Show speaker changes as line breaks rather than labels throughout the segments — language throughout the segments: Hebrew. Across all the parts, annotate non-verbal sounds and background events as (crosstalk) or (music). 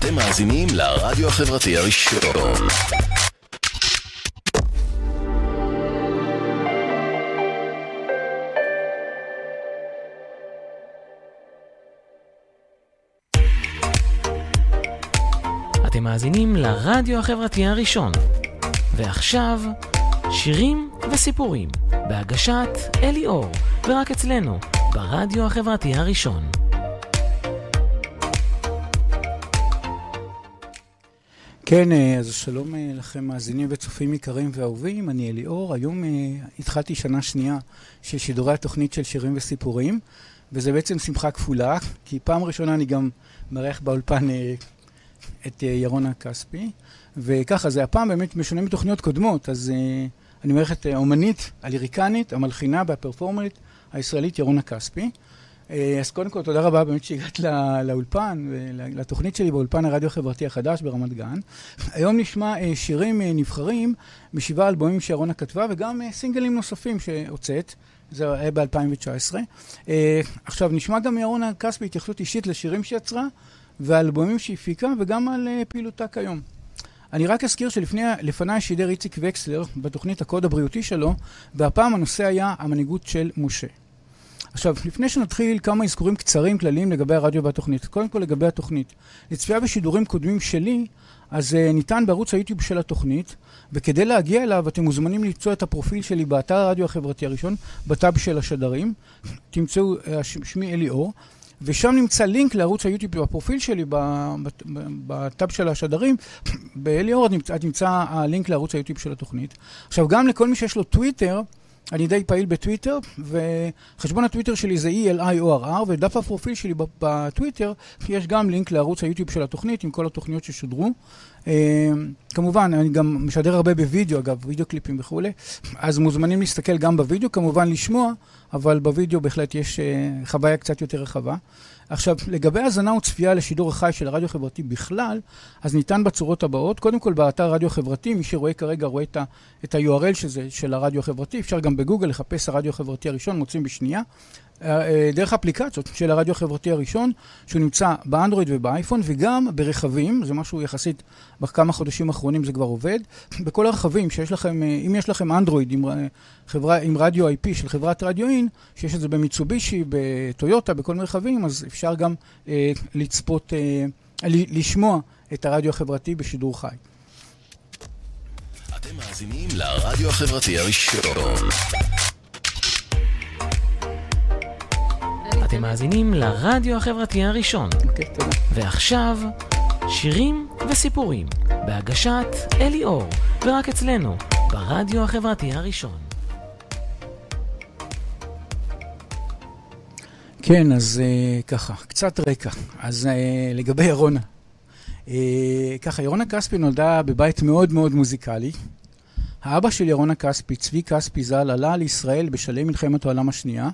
אתם מאזינים לרדיו החברתי הראשון.
אתם מאזינים לרדיו החברתי הראשון. ועכשיו, שירים וסיפורים, בהגשת אלי אור, ורק אצלנו, ברדיו החברתי הראשון.
כן, אה, אז שלום אה, לכם מאזינים וצופים יקרים ואהובים, אני אליאור. היום אה, התחלתי שנה שנייה של שידורי התוכנית של שירים וסיפורים, וזה בעצם שמחה כפולה, כי פעם ראשונה אני גם מארח באולפן את ירונה כספי, וככה, זה הפעם באמת משונה מתוכניות קודמות, אז אני מארח את האומנית, הליריקנית, המלחינה והפרפורמרית הישראלית ירונה כספי. אה, אז קודם כל, תודה רבה באמת שהגעת לא, לאולפן, לתוכנית שלי באולפן הרדיו החברתי החדש ברמת גן. היום נשמע אה, שירים אה, נבחרים משבעה אלבומים שירונה כתבה, וגם סינגלים נוספים שהוצאת. זה היה ב-2019. עכשיו, נשמע גם מירונה כספי התייחסות אישית לשירים שיצרה, והאלבומים שהפיקה, וגם על פעילותה כיום. אני רק אזכיר שלפניי שידר איציק וקסלר בתוכנית הקוד הבריאותי שלו, והפעם הנושא היה המנהיגות של משה. עכשיו, לפני שנתחיל, כמה אזכורים קצרים כלליים לגבי הרדיו והתוכנית. קודם כל לגבי התוכנית. לצפייה בשידורים קודמים שלי, אז uh, ניתן בערוץ היוטיוב של התוכנית, וכדי להגיע אליו אתם מוזמנים למצוא את הפרופיל שלי באתר הרדיו החברתי הראשון, בטאב של השדרים. תמצאו, uh, שמי אלי אור. ושם נמצא לינק לערוץ היוטיוב בפרופיל שלי, בטאב של השדרים, באלי אור את נמצא הלינק לערוץ היוטיוב של התוכנית. עכשיו, גם לכל מי שיש לו טוויטר, אני די פעיל בטוויטר, וחשבון הטוויטר שלי זה ELIORR, ודף הפרופיל שלי בטוויטר, יש גם לינק לערוץ היוטיוב של התוכנית עם כל התוכניות ששודרו. אה, כמובן, אני גם משדר הרבה בווידאו, אגב, וידאו קליפים וכולי, אז מוזמנים להסתכל גם בווידאו, כמובן לשמוע, אבל בווידאו בהחלט יש אה, חוויה קצת יותר רחבה. עכשיו, לגבי האזנה וצפייה לשידור החי של הרדיו החברתי בכלל, אז ניתן בצורות הבאות. קודם כל, באתר רדיו החברתי, מי שרואה כרגע רואה את, ה, את ה-URL שזה, של הרדיו החברתי, אפשר גם בגוגל לחפש הרדיו החברתי הראשון, מוצאים בשנייה. אה, אה, דרך אפליקציות של הרדיו החברתי הראשון, שהוא נמצא באנדרואיד ובאייפון, וגם ברכבים, זה משהו יחסית, בכמה חודשים האחרונים זה כבר עובד. בכל הרכבים שיש לכם, אה, אם יש לכם אנדרואיד עם, חברה, עם רדיו IP של חברת רדיו אין, שיש את זה במיצובישי, בטויוטה, בכל מיני רכבים, אז אפשר גם אה, לצפות, אה, לשמוע את הרדיו החברתי בשידור חי.
אתם מאזינים לרדיו החברתי הראשון.
אתם מאזינים לרדיו החברתי הראשון.
אוקיי, okay, תודה.
ועכשיו, שירים וסיפורים, בהגשת אלי אור, ורק אצלנו, ברדיו החברתי הראשון.
כן, אז uh, ככה, קצת רקע. אז uh, לגבי ירונה. Uh, ככה, ירונה כספי נולדה בבית מאוד מאוד מוזיקלי. האבא של ירונה כספי, צבי כספי ז"ל, עלה לישראל בשלהי מלחמת העולם השנייה,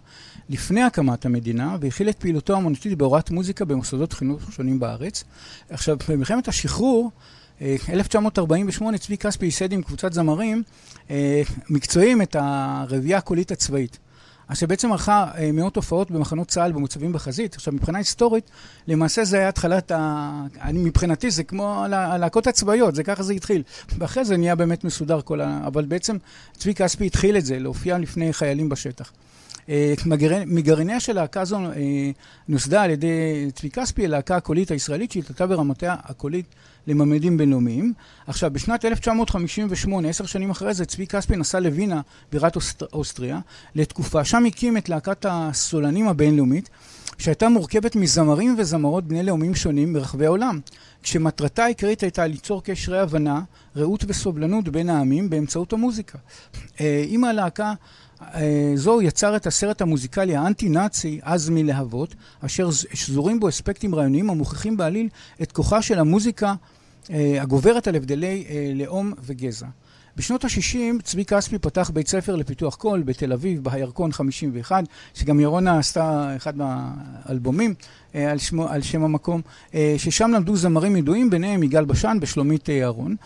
לפני הקמת המדינה, והכיל את פעילותו האמנותית בהוראת מוזיקה במוסדות חינוך שונים בארץ. עכשיו, במלחמת השחרור, 1948, צבי כספי ייסד עם קבוצת זמרים מקצועיים את הרביעייה הקולית הצבאית. אז שבעצם ערכה אה, מאות הופעות במחנות צה"ל במוצבים בחזית. עכשיו, מבחינה היסטורית, למעשה זה היה התחלת ה... אני, מבחינתי זה כמו הלהקות הצבאיות, זה ככה זה התחיל. ואחרי זה נהיה באמת מסודר כל ה... אבל בעצם צבי כספי התחיל את זה, להופיע לפני חיילים בשטח. אה, מגרעיניה של להקה זו אה, נוסדה על ידי צבי כספי, הלהקה הקולית הישראלית שהתעלתה ברמותיה הקולית לממדים בינלאומיים. עכשיו, בשנת 1958, עשר שנים אחרי זה, צבי כספי נסע לווינה, בירת אוסטריה, לתקופה. שם הקים את להקת הסולנים הבינלאומית, שהייתה מורכבת מזמרים וזמרות בני לאומים שונים ברחבי העולם, כשמטרתה העיקרית הייתה ליצור קשרי הבנה, רעות וסובלנות בין העמים באמצעות המוזיקה. אה, עם הלהקה אה, זו יצר את הסרט המוזיקלי האנטי-נאצי "עז מלהבות", אשר שזורים בו אספקטים רעיוניים המוכיחים בעליל את כוחה של המוזיקה הגוברת על הבדלי אה, לאום וגזע. בשנות ה-60 צבי כספי פתח בית ספר לפיתוח קול בתל אביב, בהירקון 51, שגם ירונה עשתה אחד מהאלבומים אה, על, שמו, על שם המקום, אה, ששם למדו זמרים ידועים, ביניהם יגאל בשן ושלומית אה, אהרון.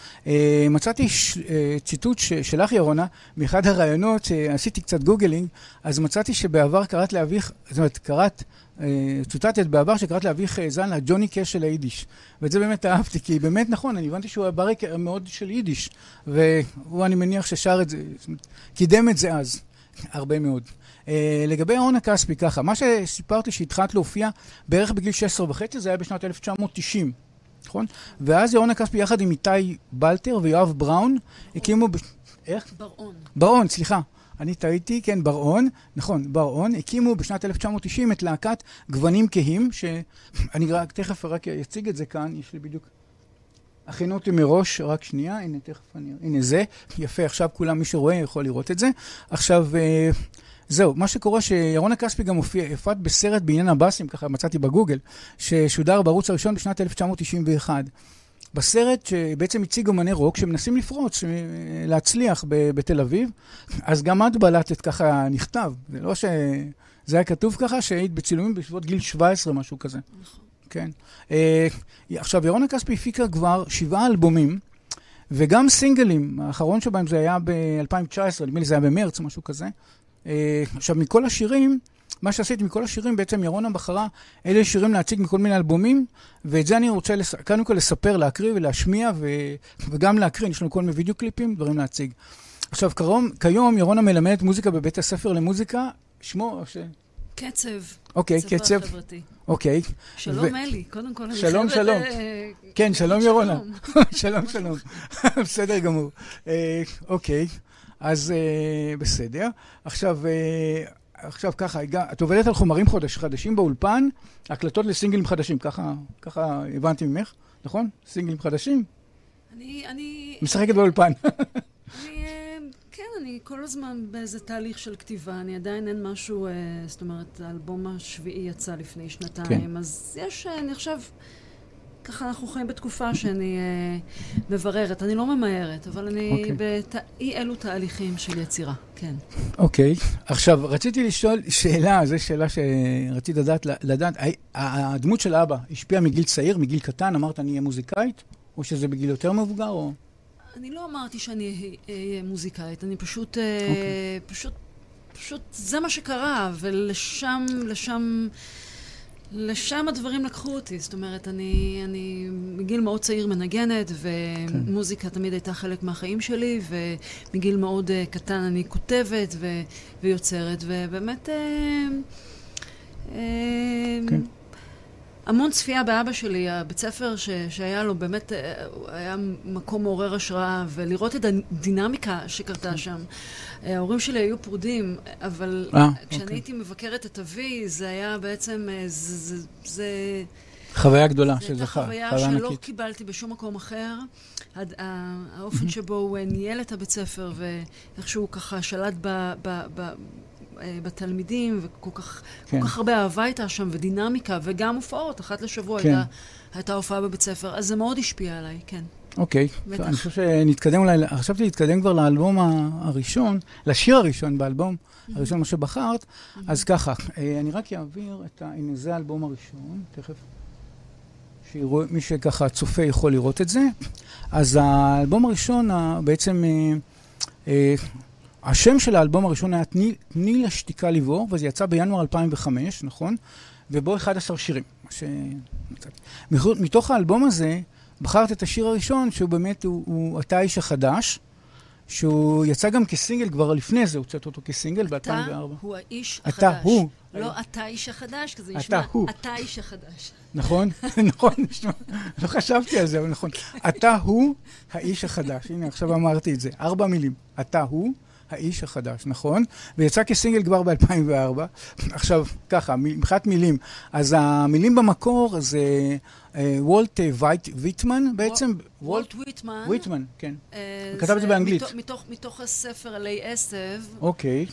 מצאתי ש, ציטוט שלך, ירונה, מאחד הראיונות שעשיתי קצת googling, אז מצאתי שבעבר קראת לאביך, זאת אומרת, קראת, צוטטת בעבר שקראת לאביך זן לג'וני קש של היידיש. ואת זה באמת אהבתי, כי באמת נכון, אני הבנתי שהוא ברק מאוד של יידיש, והוא, אני מניח ששר את זה, קידם את זה אז, הרבה מאוד. אה, לגבי ההון הכספי, ככה, מה שסיפרת לי שהתחלת להופיע בערך בגיל 16 וחצי, זה היה בשנת 1990, נכון? ואז ירון הכספי יחד עם איתי בלטר ויואב בראון הקימו... ב... איך?
בר-און.
בר-און, סליחה. אני טעיתי, כן, בר-און, נכון, בר-און, הקימו בשנת 1990 את להקת גוונים כהים, שאני רק, תכף רק אציג את זה כאן, יש לי בדיוק... הכינו אותי מראש, רק שנייה, הנה תכף אני... הנה זה, יפה, עכשיו כולם, מי שרואה יכול לראות את זה. עכשיו... Uh, זהו, מה שקורה שירון הכספי גם הופיע, הפרט בסרט בעניין הבאסים, ככה מצאתי בגוגל, ששודר בערוץ הראשון בשנת 1991. בסרט שבעצם הציג אומני רוק שמנסים לפרוץ, אה, להצליח ב- בתל אביב, אז גם את בלטת ככה נכתב, זה לא ש... זה היה כתוב ככה שהיית בצילומים בסביבות גיל 17, משהו כזה. נכון. כן. Uh, עכשיו, ירון הכספי הפיקה כבר שבעה אלבומים, וגם סינגלים, האחרון שבהם זה היה ב-2019, נדמה לי זה היה במרץ, משהו כזה. אה, עכשיו, מכל השירים, מה שעשיתי מכל השירים, בעצם ירונה בחרה אלה שירים להציג מכל מיני אלבומים, ואת זה אני רוצה לס... קודם כל לספר, להקריא ולהשמיע, ו... וגם להקריא, יש לנו כל מיני וידאו קליפים, דברים להציג. עכשיו, כיום, כיום ירונה מלמדת מוזיקה בבית הספר למוזיקה, שמו, ש...
קצב.
אוקיי, קצב. אוקיי.
שלום ו... אלי, קודם כל אני
שלום, שלום. אה, כן, שלום ירונה. שלום, (laughs) שלום. (laughs) בסדר גמור. אה, אוקיי. אז uh, בסדר. עכשיו, uh, עכשיו ככה, את עובדת על חומרים חודש, חדשים באולפן, הקלטות לסינגלים חדשים, ככה, ככה הבנתי ממך, נכון? סינגלים חדשים?
אני, אני...
משחקת באולפן. (laughs)
אני, אה, כן, אני כל הזמן באיזה תהליך של כתיבה, אני עדיין אין משהו, זאת אומרת, האלבום השביעי יצא לפני שנתיים, כן. אז יש, אני חושב... ככה אנחנו חיים בתקופה שאני uh, מבררת. אני לא ממהרת, אבל אני okay. אוקיי. באי אלו תהליכים של יצירה, כן.
אוקיי. Okay. עכשיו, רציתי לשאול שאלה, זו שאלה שרציתי לדעת, לדעת, הדמות של אבא השפיעה מגיל צעיר, מגיל קטן? אמרת, אני אהיה מוזיקאית? או שזה בגיל יותר מבוגר, או...
אני לא אמרתי שאני אהיה מוזיקאית, אני פשוט, okay. אה, אוקיי. פשוט, פשוט, זה מה שקרה, ולשם, לשם... לשם הדברים לקחו אותי, זאת אומרת, אני, אני מגיל מאוד צעיר מנגנת, ומוזיקה כן. תמיד הייתה חלק מהחיים שלי, ומגיל מאוד uh, קטן אני כותבת ו, ויוצרת, ובאמת... Uh, uh, כן. המון צפייה באבא שלי, הבית ספר ש, שהיה לו באמת, היה מקום מעורר השראה, ולראות את הדינמיקה שקרתה שם. ההורים שלי היו פרודים, אבל 아, אה, כשאני אוקיי. הייתי מבקרת את אבי, זה היה בעצם, אה, זה... זה, זה
חוויה גדולה של זכר,
חוויה שלא ענקית. קיבלתי בשום מקום אחר. הד, (laughs) האופן שבו הוא ניהל את הבית ספר, ואיך שהוא ככה שלט ב, ב, ב, אה, בתלמידים, וכל כך, כן. כך הרבה אהבה הייתה שם, ודינמיקה, וגם הופעות, אחת לשבוע כן. הייתה, הייתה הופעה בבית ספר, אז זה מאוד השפיע עליי, כן.
אוקיי, okay. אני חושב שנתקדם אולי, חשבתי להתקדם כבר לאלבום הראשון, לשיר הראשון באלבום mm-hmm. הראשון, מה שבחרת, mm-hmm. אז ככה, אה, אני רק אעביר את ה... הנה, זה האלבום הראשון, תכף, שיראו, מי שככה צופה יכול לראות את זה. אז האלבום הראשון, בעצם, אה, אה, השם של האלבום הראשון היה תני, תני לשתיקה לבעור, וזה יצא בינואר 2005, נכון? ובו 11 שירים. ש... מתוך האלבום הזה, בחרת את השיר הראשון, שהוא באמת, הוא, הוא אתה האיש החדש, שהוא יצא גם כסינגל, כבר לפני זה הוצאת אותו כסינגל ב-2004. אתה
הוא האיש
החדש. אתה הוא.
לא אתה האיש החדש, כי זה נשמע, אתה האיש החדש.
נכון, (laughs) נכון, לא חשבתי על זה, אבל נכון. אתה הוא האיש החדש. הנה, עכשיו אמרתי את זה. ארבע מילים. אתה הוא האיש החדש, נכון? ויצא כסינגל כבר ב-2004. עכשיו, ככה, מבחינת מילים. אז המילים במקור זה אה, וולט אה, ויטמן בעצם.
וולט ויטמן.
ויטמן, כן. אה, הוא כתב את זה באנגלית.
מתוך הספר עלי עשב.
אוקיי.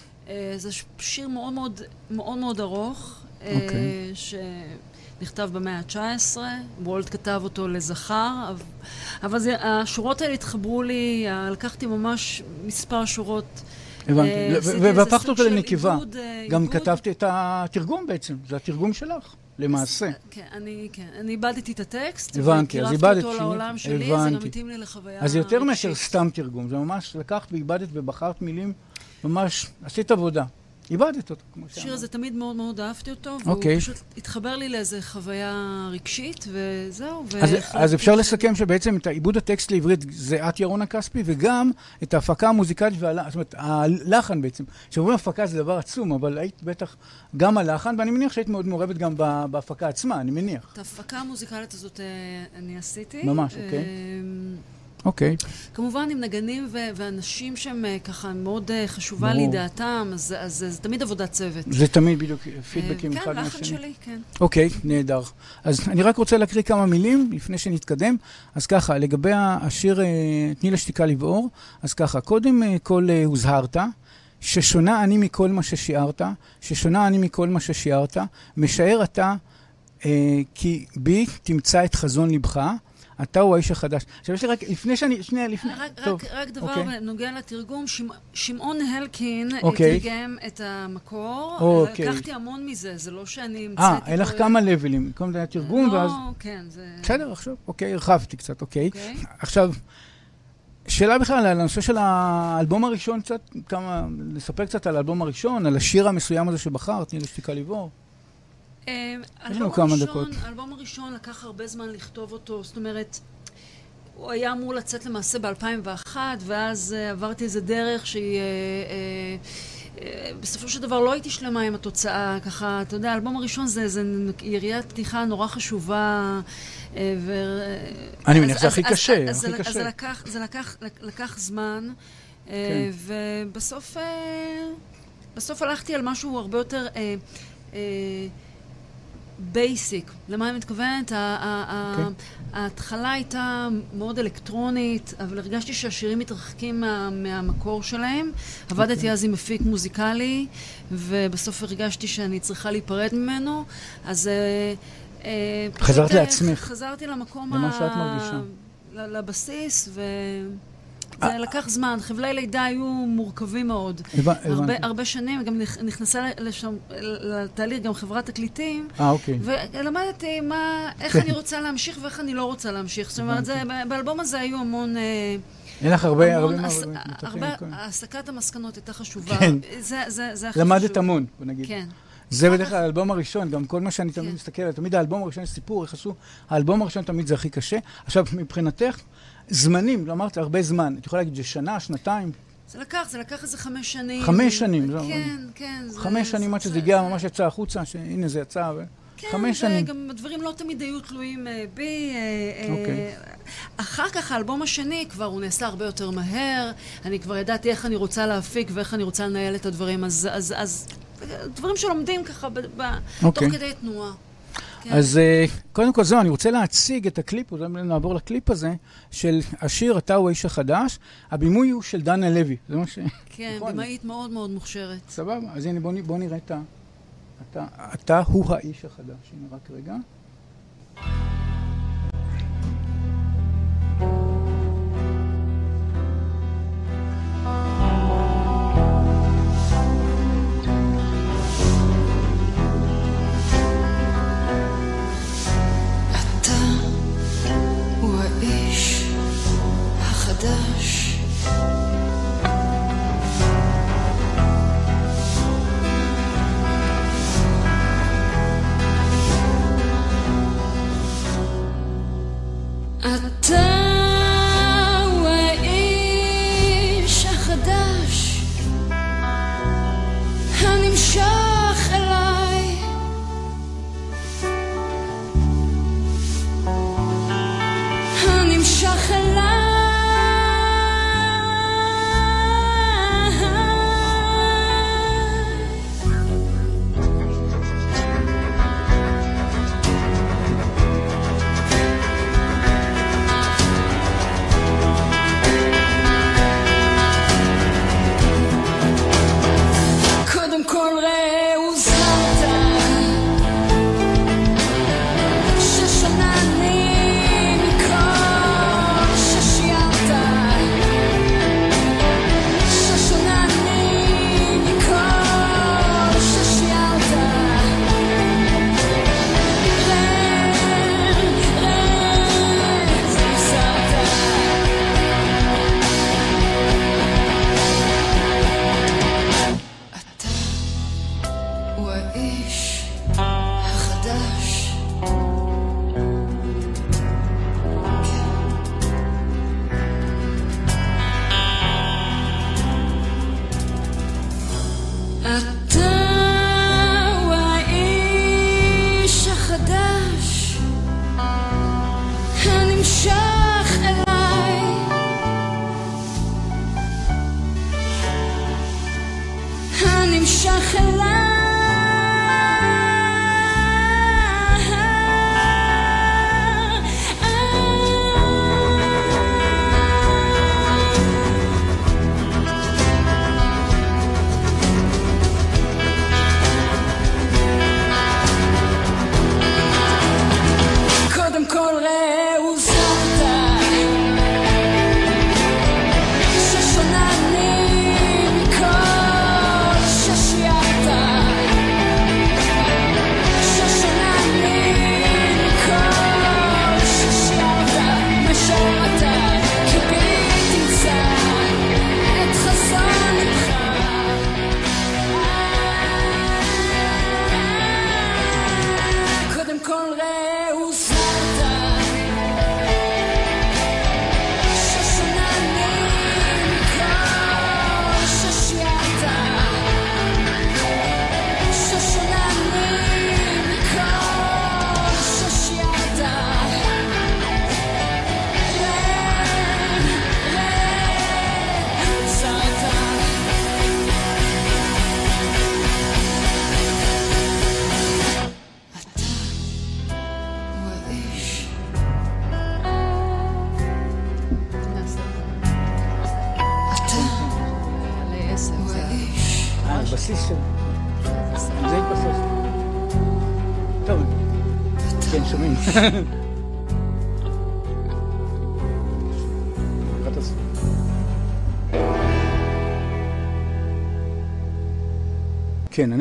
זה שיר מאוד מאוד מאוד ארוך. אוקיי. נכתב במאה ה-19, וולט כתב אותו לזכר, אבל זה, השורות האלה התחברו לי, לקחתי ממש מספר שורות.
הבנתי, והפכת אותו לנקבה. גם כתבתי את התרגום בעצם, זה התרגום שלך. למעשה.
כן, אני, כן, אני איבדתי את הטקסט,
הבנתי, אז איבדת
אותו לעולם שלי, זה גם
הבנתי.
מתאים לי לחוויה
אז יותר מאשר. סתם תרגום, זה ממש לקחת ואיבדת ובחרת מילים, ממש עשית עבודה. איבדת אותו, כמו
השיר
שאמרת.
הזה תמיד מאוד מאוד אהבתי אותו, והוא
אוקיי.
פשוט התחבר לי לאיזה חוויה רגשית, וזהו.
אז, אז אפשר
ש-
לסכם שבעצם את העיבוד הטקסט לעברית זה את ירונה כספי, וגם את ההפקה המוזיקלית והלחן, זאת אומרת, הלחן בעצם. כשאומרים הפקה זה דבר עצום, אבל היית בטח גם הלחן, ואני מניח שהיית מאוד מעורבת גם בהפקה עצמה, אני מניח.
את ההפקה המוזיקלית הזאת אה, אני עשיתי.
ממש, אוקיי.
אה,
אוקיי.
כמובן עם נגנים ו- ואנשים שהם אה, ככה מאוד אה, חשובה לי
ברור.
דעתם, אז, אז זה תמיד עבודת צוות.
זה תמיד בדיוק פידבקים
אה,
אחד
כן,
מהשני.
לחן שלי, כן.
אוקיי, נהדר. אז אני רק רוצה להקריא כמה מילים לפני שנתקדם. אז ככה, לגבי השיר תני לשתיקה לבעור, אז ככה, קודם כל הוזהרת, ששונה אני מכל מה ששיערת, ששונה אני מכל מה ששיערת, משער אתה אה, כי בי תמצא את חזון לבך, אתה הוא האיש החדש. עכשיו יש לי רק, לפני שאני, שנייה, לפני,
רק,
טוב,
רק, רק דבר
אוקיי.
בנוגע לתרגום, שמ, שמעון הלקין
אוקיי.
תרגם את המקור.
אוקיי.
לקחתי המון מזה, זה לא שאני
אה,
המצאתי...
אין לך
פה-
כמה לבלים, קודם כל היה תרגום,
לא,
ואז...
כן, זה...
בסדר, עכשיו, אוקיי, הרחבתי קצת, אוקיי.
אוקיי.
עכשיו, שאלה בכלל על הנושא של האלבום הראשון קצת, כמה, לספר קצת על האלבום הראשון, על השיר המסוים הזה שבחרת, תני לשתיקה לבעור.
אה,
לנו
האלבום
כמה דקות.
האלבום הראשון לקח הרבה זמן לכתוב אותו, זאת אומרת, הוא היה אמור לצאת למעשה ב-2001, ואז אה, עברתי איזה דרך שהיא... אה, אה, אה, בסופו של דבר לא הייתי שלמה עם התוצאה, ככה, אתה יודע, האלבום הראשון זה, זה יריית פתיחה נורא חשובה. אה, ו...
אני
אז-
מניח שזה
אז-
הכי
אז-
קשה,
אז
הכי
זה-
קשה.
אז זה לקח, זה לקח, לקח זמן, אה,
כן.
ובסוף אה, בסוף הלכתי על משהו הרבה יותר בייסיק. למה אני מתכוונת? ה- ה- ה-
אוקיי.
ההתחלה הייתה מאוד אלקטרונית, אבל הרגשתי שהשירים מתרחקים מה, מהמקור שלהם. עבדתי
אוקיי.
אז עם מפיק מוזיקלי, ובסוף הרגשתי שאני צריכה להיפרד ממנו, אז... אה, אה,
חזרת לעצמך.
חזרתי למקום
למה שאת מרגישה.
לבסיס, ו... זה לקח זמן. חבלי לידה היו מורכבים מאוד. הרבה,
הבנתי.
הרבה שנים, גם נכ- נכנסה לשם, לתהליך גם חברת תקליטים,
אה, אוקיי.
ולמדתי מה, איך
כן.
אני רוצה להמשיך ואיך אני לא רוצה להמשיך. זאת אומרת, זה, באלבום הזה היו המון... אה,
אין לך הרבה, הרבה
הרבה. הסקת המסקנות הייתה חשובה.
כן.
זה, זה, זה הכי
למדת
חשוב.
המון, בוא נגיד.
כן.
זה בדרך כלל האלבום הראשון, גם כל מה שאני תמיד
כן.
מסתכל, תמיד האלבום הראשון יש סיפור, איך עשו, האלבום הראשון תמיד זה הכי קשה. עכשיו, מבחינתך, זמנים, לא אמרת הרבה זמן, את יכולה להגיד, זה שנה, שנתיים,
זה לקח, זה לקח איזה חמש שנים.
חמש שנים, זה-
כן, כן. זה-
חמש שנים עד
זה-
שזה הגיע, ממש יצא החוצה, שהנה זה יצא, ו...
כן,
חמש שנים.
וגם הדברים לא תמיד היו תלויים אה, בי. אה, אה,
אוקיי.
אחר כך, האלבום השני, כבר הוא נעשה הרבה יותר מהר. אני כבר ידעתי איך אני רוצה להפיק ואיך אני רוצה לנהל את הדברים. אז, אז, אז דברים שלומדים ככה ב, ב,
אוקיי.
תוך כדי תנועה. כן.
אז אה, קודם כל זהו, אני רוצה להציג את הקליפ, אולי נעבור לקליפ הזה, של השיר "אתה הוא האיש החדש". הבימוי הוא של דנה לוי, זה מה ש...
כן,
נכון.
במאית מאוד מאוד מוכשרת.
סבבה, אז הנה בוא, נ- בוא נראה את ה... אתה, אתה הוא האיש החדש. הנה רק רגע.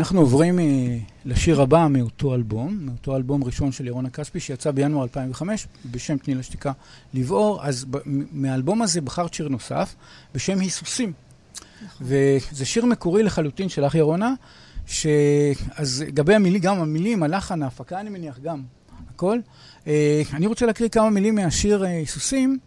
אנחנו עוברים אה, לשיר הבא מאותו אלבום, מאותו אלבום ראשון של ירונה כספי שיצא בינואר 2005 בשם תני לשתיקה לבעור, אז מהאלבום הזה בחרת שיר נוסף בשם היסוסים. וזה שיר מקורי לחלוטין שלך ירונה, ש... אז לגבי המילים, גם המילים, הלחן, ההפקה אני מניח גם, הכל. אה, אני רוצה להקריא כמה מילים מהשיר אה, היסוסים.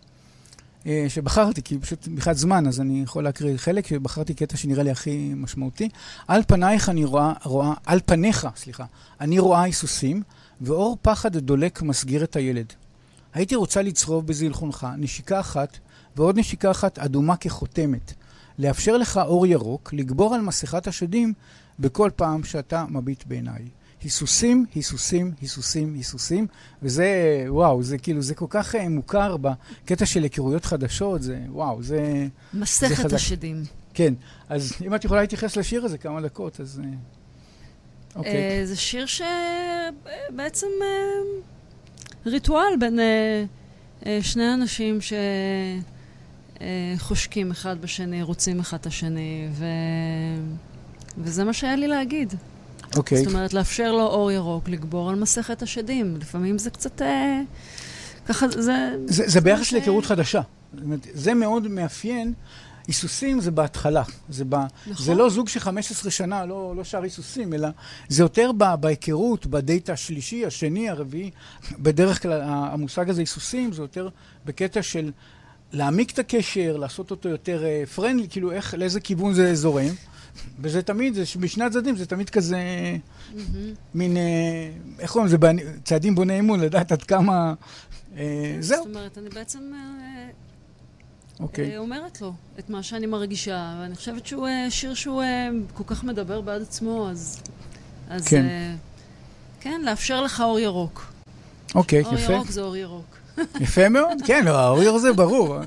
אה, שבחרתי, כי פשוט מבחינת זמן, אז אני יכול להקריא חלק, שבחרתי קטע שנראה לי הכי משמעותי. על פנייך אני רואה, רואה, על פניך, סליחה, אני רואה היסוסים, ואור פחד דולק מסגיר את הילד. הייתי רוצה לצרוב בזלחונך נשיקה אחת, ועוד נשיקה אחת אדומה כחותמת. לאפשר לך אור ירוק, לגבור על מסכת השדים בכל פעם שאתה מביט בעיניי. היסוסים, היסוסים, היסוסים, היסוסים, וזה, וואו, זה כאילו, זה כל כך אה, מוכר בקטע של היכרויות חדשות, זה, וואו, זה,
מסכת
חזק.
השדים.
כן. אז אם את יכולה להתייחס לשיר הזה כמה דקות, אז... אה, אוקיי.
אה, זה שיר שבעצם ריטואל בין שני אנשים שחושקים אחד בשני, רוצים אחד את השני, ו... וזה מה שהיה לי להגיד.
אוקיי.
זאת אומרת, לאפשר לו אור ירוק, לגבור על מסכת השדים. לפעמים זה קצת... אה, ככה, זה...
זה, זה ביחס
ש-
להיכרות חדשה. זה מאוד מאפיין. היסוסים זה בהתחלה. זה, ב...
נכון.
זה לא זוג ש-15 שנה לא, לא שר היסוסים, אלא זה יותר ב... בהיכרות, בדייט השלישי, השני, הרביעי. בדרך כלל המושג הזה, היסוסים, זה יותר בקטע של להעמיק את הקשר, לעשות אותו יותר פרנדלי, כאילו איך, לאיזה כיוון זה זורם. וזה תמיד, זה, משני הצדדים זה תמיד כזה מין, אה, איך קוראים לזה, צעדים בוני אמון, לדעת עד כמה... אה, זהו,
זאת אומרת, אני בעצם אה,
אוקיי.
אומרת לו את מה שאני מרגישה, ואני חושבת שהוא שיר שהוא כל כך מדבר בעד עצמו, אז... אז
כן.
כן, לאפשר לך אור ירוק.
אוקיי,
אור
יפה.
ירוק זה אור ירוק.
יפה מאוד, כן, לא, האור זה ברור.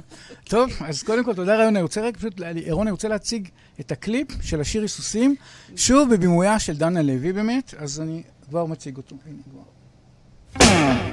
טוב, אז קודם כל, תודה רעיון. אני רוצה רק פשוט, ירון, אני רוצה להציג את הקליפ של השיר היסוסים, שוב בבימויה של דנה לוי באמת, אז אני כבר מציג אותו. הנה, כבר.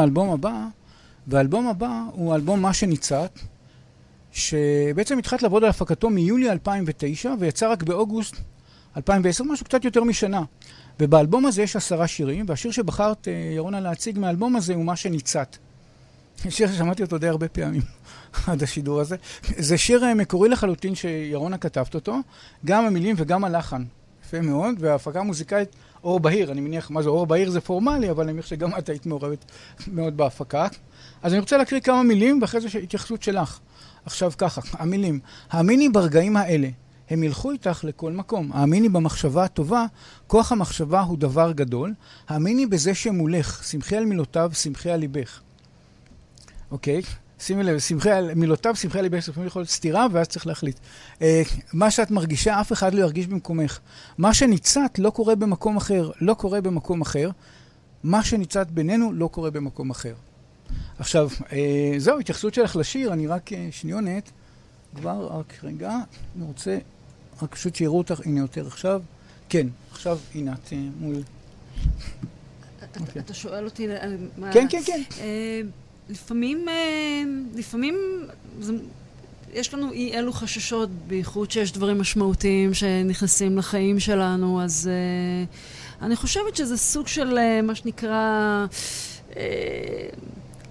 לאלבום הבא, והאלבום הבא הוא אלבום מה שניצת, שבעצם התחלת לעבוד על הפקתו מיולי 2009, ויצא רק באוגוסט 2010, משהו קצת יותר משנה. ובאלבום הזה יש עשרה שירים, והשיר שבחרת, אה, ירונה, להציג מהאלבום הזה הוא מה שניצת. (laughs) שיר ששמעתי אותו די הרבה פעמים (laughs) עד השידור הזה. זה שיר אה, מקורי לחלוטין שירונה כתבת אותו, גם המילים וגם הלחן. יפה מאוד, וההפקה המוזיקלית אור בהיר, אני מניח, מה זה אור בהיר זה פורמלי, אבל אני מניח שגם את היית מעורבת מאוד בהפקה. אז אני רוצה להקריא כמה מילים, ואחרי זה התייחסות שלך. עכשיו ככה, המילים, האמיני ברגעים האלה, הם ילכו איתך לכל מקום. האמיני במחשבה הטובה, כוח המחשבה הוא דבר גדול. האמיני בזה שמולך, שמחי על מילותיו, שמחי על ליבך. אוקיי? שימי לב, שמחי מילותיו, שמחי ליבך, לפעמים יכול להיות סתירה, ואז צריך להחליט. אה, מה שאת מרגישה, אף אחד לא ירגיש במקומך. מה שניצת לא קורה במקום אחר, לא קורה במקום אחר. מה שניצת בינינו לא קורה במקום אחר. עכשיו, אה, זהו, התייחסות שלך לשיר, אני רק אה, שניונת, כבר, רק רגע, אני רוצה, רק פשוט שיראו אותך, הנה יותר עכשיו. כן, עכשיו, הנה את מול...
אתה-
אוקיי.
אתה שואל אותי על מה...
כן, כן, כן.
לפעמים, אה, לפעמים זה, יש לנו אי אלו חששות, בייחוד שיש דברים משמעותיים שנכנסים לחיים שלנו, אז אה, אני חושבת שזה סוג של אה, מה שנקרא, אה,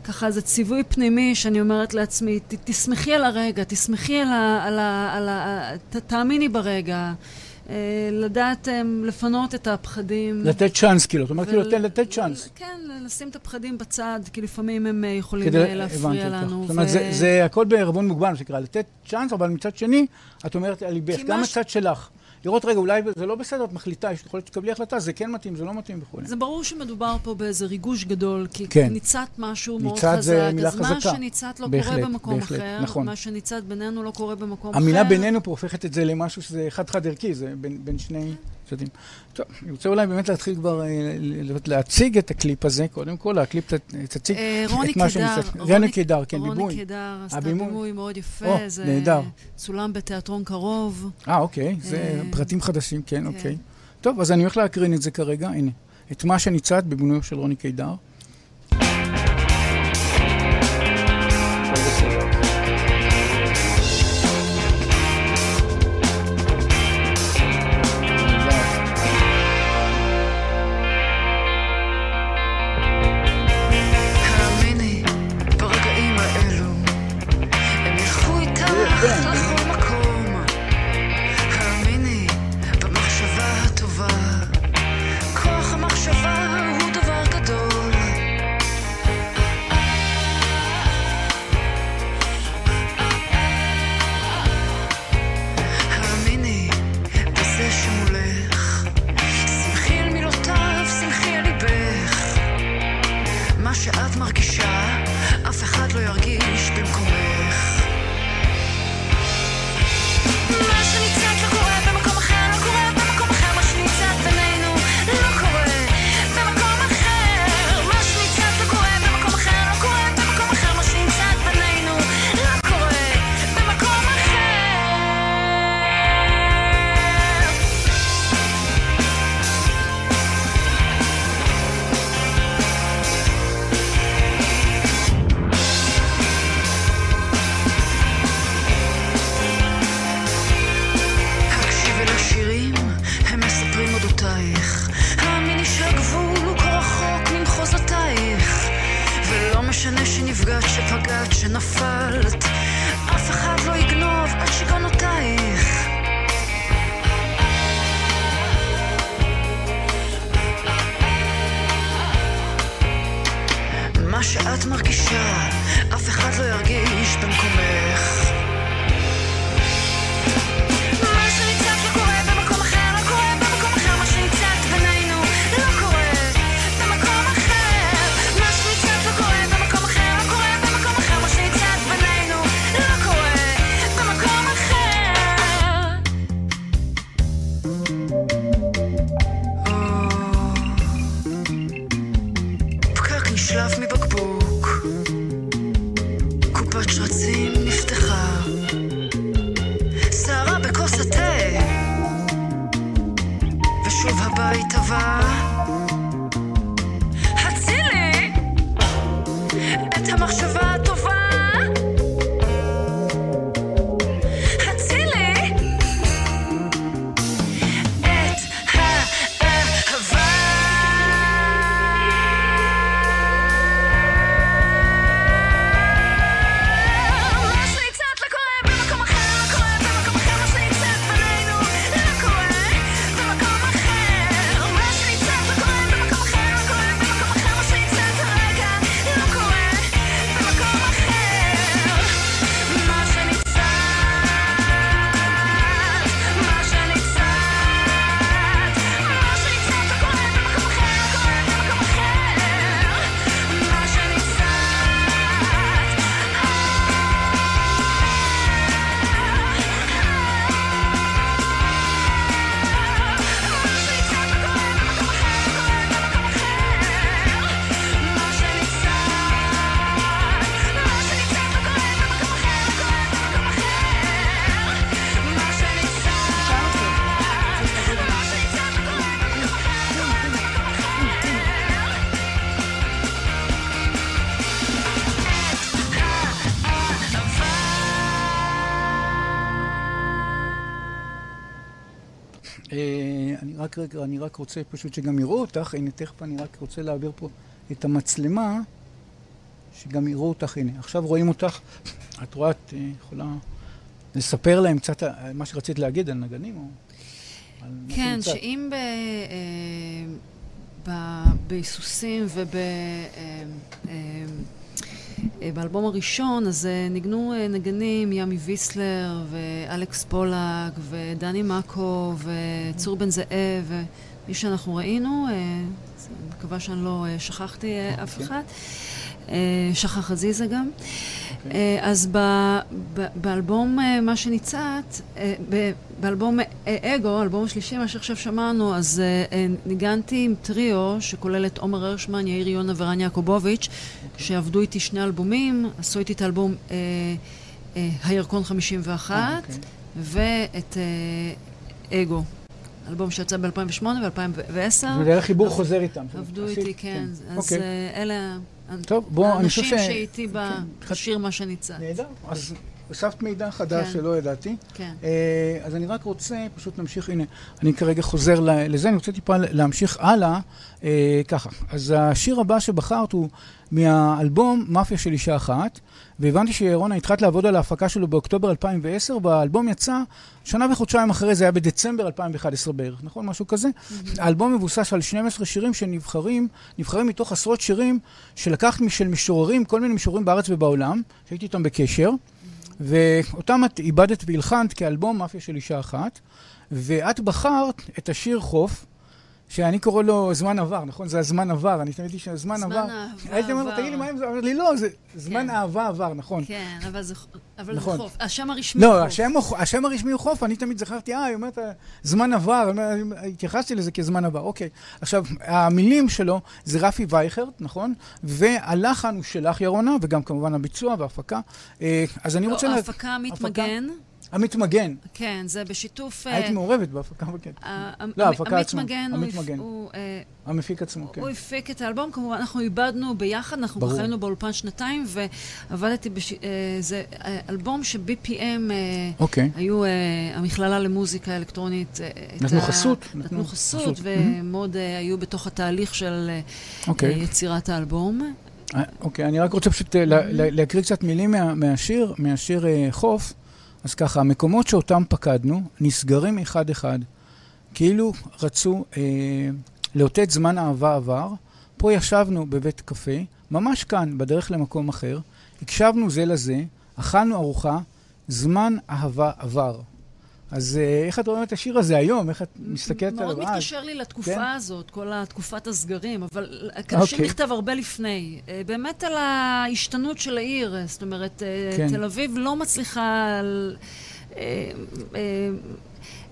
ככה איזה ציווי פנימי שאני אומרת לעצמי, ת, תשמחי על הרגע, תשמחי על ה... על ה, על ה ת, תאמיני ברגע. אה, לדעת אה, לפנות את הפחדים.
לתת צ'אנס, כאילו. את אומרת, כאילו, תן לתת צ'אנס.
כן, לשים את הפחדים בצד, כי לפעמים הם אה, יכולים
כדי-
אה, להפריע. לנו.
זאת אומרת, זה- הכל בערבון מוגבל, מה שנקרא, לתת צ'אנס, אבל מצד שני, את אומרת על ליבך, גם הצד שלך. לראות, רגע, אולי זה לא בסדר, את מחליטה, יש יכול להיות שתקבלי החלטה, זה כן מתאים, זה לא מתאים וכו'.
זה ברור שמדובר פה באיזה ריגוש גדול, כי
כן.
ניצת משהו מאוד
ניצת
חזק,
זה מילה
אז מה
חזקה.
שניצת לא
בהחלט,
קורה במקום
בהחלט,
אחר,
נכון.
מה שניצת בינינו לא קורה במקום אחר.
המילה בינינו פה הופכת את זה למשהו שזה חד-חד ערכי, זה בין, בין שני צדדים. טוב, אני רוצה אולי באמת להתחיל כבר אה, להציג את הקליפ הזה, קודם כל, הקליפ תציג
אה, רוני
את מה שניצת.
רוני-
רוני קידר, כן,
רוני
בימוי.
קידר עשתה. בימוי מאוד יפה, זה
נהדר.
צולם בתיאטרון קרוב.
אה, אוקיי, זה
אה,
פרטים חדשים, כן,
כן.
אוקיי. טוב, אז אני הולך להקרין את זה כרגע, הנה. את מה שניצת בבימויו של רוני קידר. רק רגע, אני רק רוצה פשוט שגם יראו אותך, הנה תכף אני רק רוצה להעביר פה את המצלמה, שגם יראו אותך, הנה, עכשיו רואים אותך, את רואה, את אה, יכולה לספר להם קצת על מה שרצית להגיד על נגנים, או
כן? שאם ב... אה, ב- בהיסוסים וב... באלבום הראשון, אז אה, ניגנו אה, נגנים ימי ויסלר ואלכס פולק ודני מאקו וצור בן זאב ומי שאנחנו ראינו, אה, מקווה שאני לא שכחתי אף
אוקיי.
אחד. שחר חזיזה גם. אה, אז ב- ב- באלבום אה, מה שניצת, אה, ב- באלבום אגו, האלבום השלישי, מה שעכשיו שמענו, אז ניגנתי עם טריו שכולל את עומר הרשמן, יאיר יונה ורן יעקובוביץ', שעבדו איתי שני אלבומים, עשו איתי את האלבום הירקון 51
אה, אוקיי.
ואת אגו, אלבום שיצא ב-2008 ו-2010.
זה היה חיבור חוזר איתם.
עבדו? איתי, כן. אז
אוקיי.
אלה
טוב, בוא, אני חושב ש...
האנשים שאיתי בשיר מה שניצת.
נהדר. אז הוספת מידע חדש
כן.
שלא ידעתי.
כן.
אה, אז אני רק רוצה, פשוט נמשיך, הנה, אני כרגע חוזר לזה, אני רוצה טיפה להמשיך הלאה, אה, ככה. אז השיר הבא שבחרת הוא מהאלבום מאפיה של אישה אחת, והבנתי שרונה התחלת לעבוד על ההפקה שלו באוקטובר 2010, והאלבום יצא שנה וחודשיים אחרי זה, היה בדצמבר 2011 בערך, נכון? משהו כזה. האלבום מבוסס על 12 שירים שנבחרים, נבחרים מתוך עשרות שירים שלקחת של משוררים, כל מיני משוררים בארץ ובעולם, שהייתי איתם בקשר. ואותם את איבדת והלחנת כאלבום מאפיה של אישה אחת, ואת בחרת את השיר חוף, שאני קורא לו זמן עבר, נכון? זה הזמן עבר, אני תמיד שהזמן
זמן
עבר.
אהבה
הייתי אומר לו. תגיד לי מה עם זה? אמרת לי, לא, זה זמן
כן.
אהבה עבר, נכון.
כן, אבל זה
נכון.
חוף. השם הרשמי הוא
לא,
חוף.
השם, הוא- השם הרשמי הוא חוף, אני תמיד זכרתי, אה, היא אומרת, זמן עבר, התייחסתי לזה כזמן עבר, אוקיי. עכשיו, המילים שלו זה רפי וייכרט, נכון? והלחן הוא שלך, ירונה, וגם כמובן הביצוע וההפקה. אה, אז אני
לא,
רוצה... לה-
ההפקה המתמגן,
המתמגן.
כן, זה בשיתוף... אה,
היית מעורבת בהפקה, כן.
ה- המ-
לא, ההפקה עצמה,
המתמגן, אה,
המפיק עצמו, כן.
הוא הפיק את האלבום, כמובן, אנחנו איבדנו ביחד, אנחנו. חיינו באולפן שנתיים, ועבדתי בש... אה, זה אלבום ש-BPM
אוקיי.
היו, המכללה למוזיקה אלקטרונית,
נתנו חסות,
נתנו חסות. ומאוד אה, היו בתוך התהליך של
אוקיי.
יצירת האלבום.
אוקיי, אני רק רוצה פשוט לה- להקריא קצת מילים מה- מהשיר, מהשיר חוף. אז ככה, המקומות שאותם פקדנו נסגרים אחד-אחד, כאילו רצו אה, לאותת זמן אהבה עבר. פה ישבנו בבית קפה, ממש כאן, בדרך למקום אחר, הקשבנו זה לזה, אכלנו ארוחה, זמן אהבה עבר. אז אה, איך את רואה את השיר הזה היום? איך את מסתכלת עליו?
מאוד מתקשר לי לתקופה
כן.
הזאת, כל תקופת הסגרים, אבל השיר
אוקיי.
נכתב הרבה לפני. אה, באמת על ההשתנות של העיר, אה, זאת אומרת,
כן.
תל אביב לא מצליחה...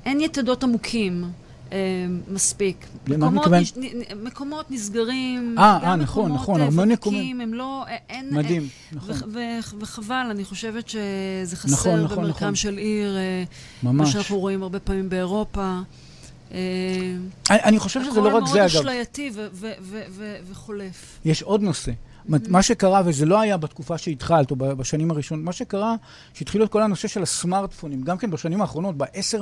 אין יתדות עמוקים. אה, מספיק.
למה
מקומות? נש, מקומות נסגרים,
אה,
גם
אה, נכון,
מקומות,
נכון,
ותיקים. הם לא, אין,
מדהים, נכון.
ו- ו- וחבל, אני חושבת שזה חסר
נכון, נכון,
במרקם
נכון.
של עיר, אה, מה
ממש.
שאנחנו רואים הרבה פעמים באירופה.
אני, חושב שזה לא רק זה,
הכל
אגב.
מאוד אשלייתי ו- ו- ו- ו- וחולף.
יש עוד נושא. מה שקרה, וזה לא היה בתקופה שהתחלת, או בשנים הראשונות, מה שקרה, שהתחילו את כל הנושא של הסמארטפונים, גם כן בשנים האחרונות, בעשר,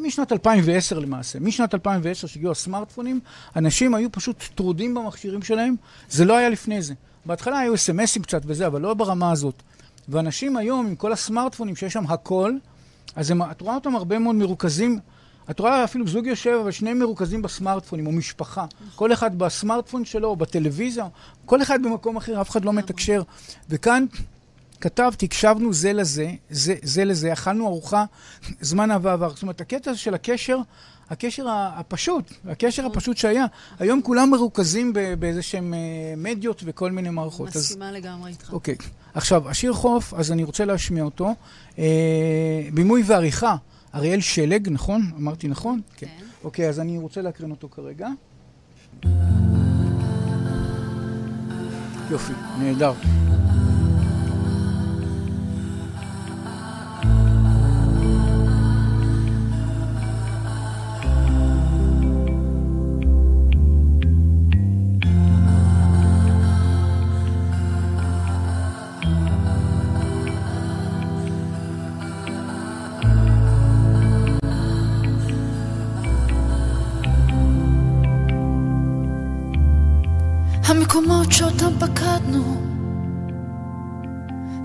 משנת 2010 למעשה. משנת 2010 שהגיעו הסמארטפונים, אנשים היו פשוט טרודים במכשירים שלהם, זה לא היה לפני זה. בהתחלה היו אס.אם.אסים קצת וזה, אבל לא ברמה הזאת. ואנשים היום, עם כל הסמארטפונים שיש שם הכל, אז הם, את רואה אותם הרבה מאוד מרוכזים. את רואה אפילו זוג יושב, אבל שניהם מרוכזים בסמארטפונים, או משפחה. כל אחד בסמארטפון שלו, או בטלוויזיה, כל אחד במקום אחר, אף אחד לא מתקשר. וכאן כתבתי, הקשבנו זה לזה, זה, זה לזה, אכלנו ארוחה, זמן עבר. זאת אומרת, הקטע של הקשר, הקשר הפשוט, הקשר הפשוט שהיה. היום כולם מרוכזים ב- באיזה שהם אה, מדיות וכל מיני מערכות. אז-
מסכימה לגמרי איתך.
אוקיי. עכשיו, השיר חוף, אז אני רוצה להשמיע אותו. אה, בימוי ועריכה, אריאל שלג, נכון? אמרתי נכון?
כן.
אוקיי, אז אני רוצה להקרין אותו כרגע. יופי, נהדר.
שאותם פקדנו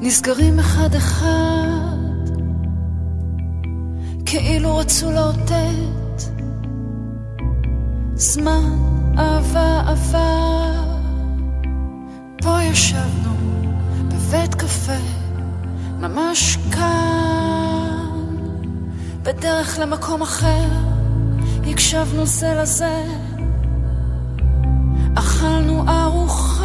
נסגרים אחד-אחד כאילו רצו לאותת זמן אהבה עבר פה ישבנו בבית קפה ממש כאן. בדרך למקום אחר הקשבנו זה לזה. אכלנו ארוחה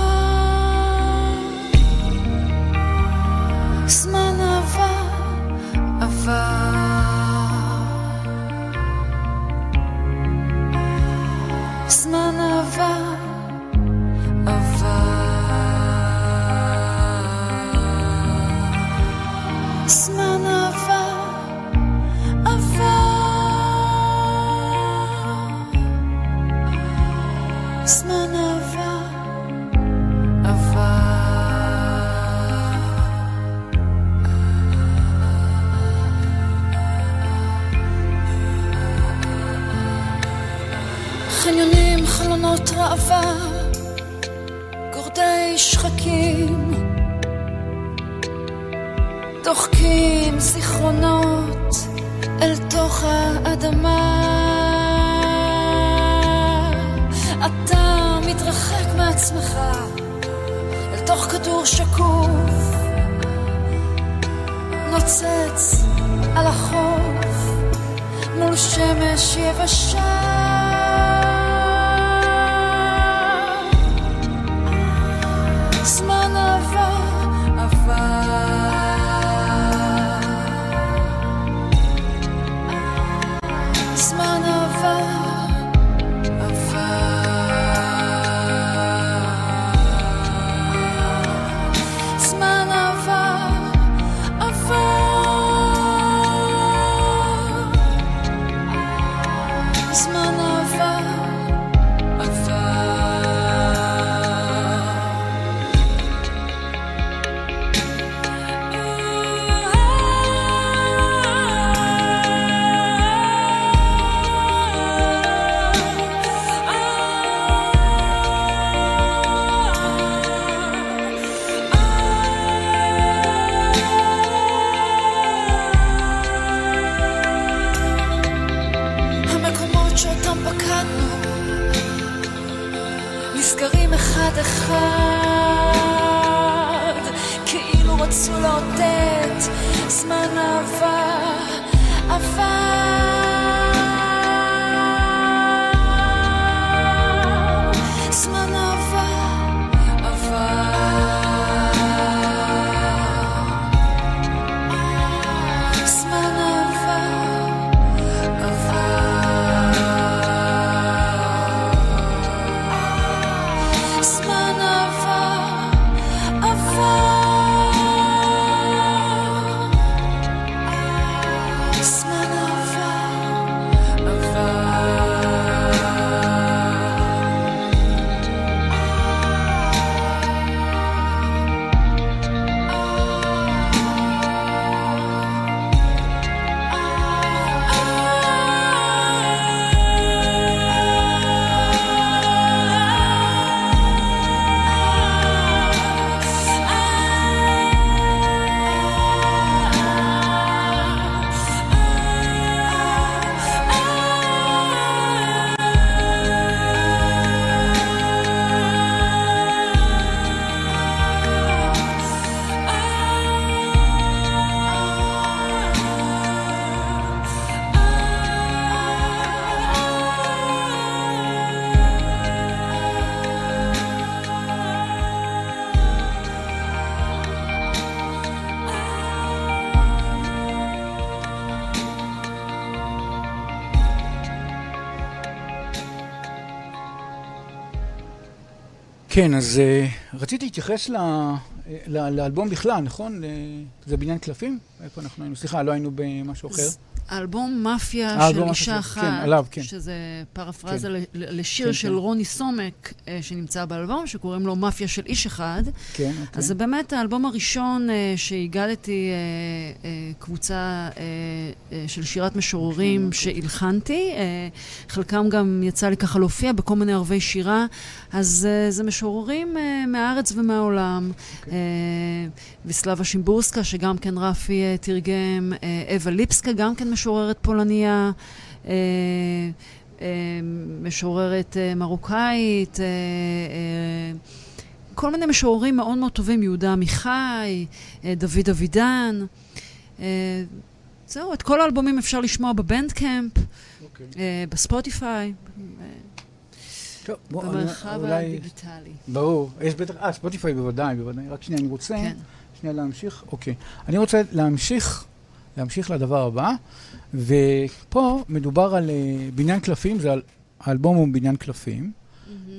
כן, אז uh, רציתי להתייחס ל, ל, לאלבום בכלל, נכון? זה בניין קלפים? איפה אנחנו היינו? סליחה, לא היינו במשהו אחר.
האלבום מאפיה של אישה
של-
אחת,
כן, עליו, כן.
שזה פרפרזה
כן.
לשיר
כן,
של
כן.
רוני סומק, אה, שנמצא באלבום, שקוראים לו מאפיה של איש אחד.
כן, אוקיי.
אז זה באמת האלבום הראשון אה, שהגדתי אה, אה, קבוצה אה, אה, של שירת משוררים שהלחנתי. אה, חלקם גם יצא לי ככה להופיע בכל מיני ערבי שירה. אז אה, זה משוררים אה, מהארץ ומהעולם. אה, ויסלבה שימבורסקה, שגם כן רפי אה, תרגם. אה, אווה ליפסקה, גם כן משוררת פולניה. אה, אה, משוררת אה, מרוקאית. אה, אה, כל מיני משוררים מאוד מאוד טובים, יהודה עמיחי, אה, דוד אבידן. אה, זהו, את כל האלבומים אפשר לשמוע בבנדקאמפ,
אוקיי.
אה, בספוטיפיי, אה,
טוב, בוא,
במרחב
אולי...
הדיגיטלי.
ברור. יש בטח... אה, ספוטיפיי בוודאי, בוודאי. רק שנייה, אני רוצה...
כן.
שנייה להמשיך. אוקיי. אני רוצה להמשיך, להמשיך לדבר הבא, ופה מדובר על אה, בניין קלפים, זה. האלבום הוא בניין קלפים,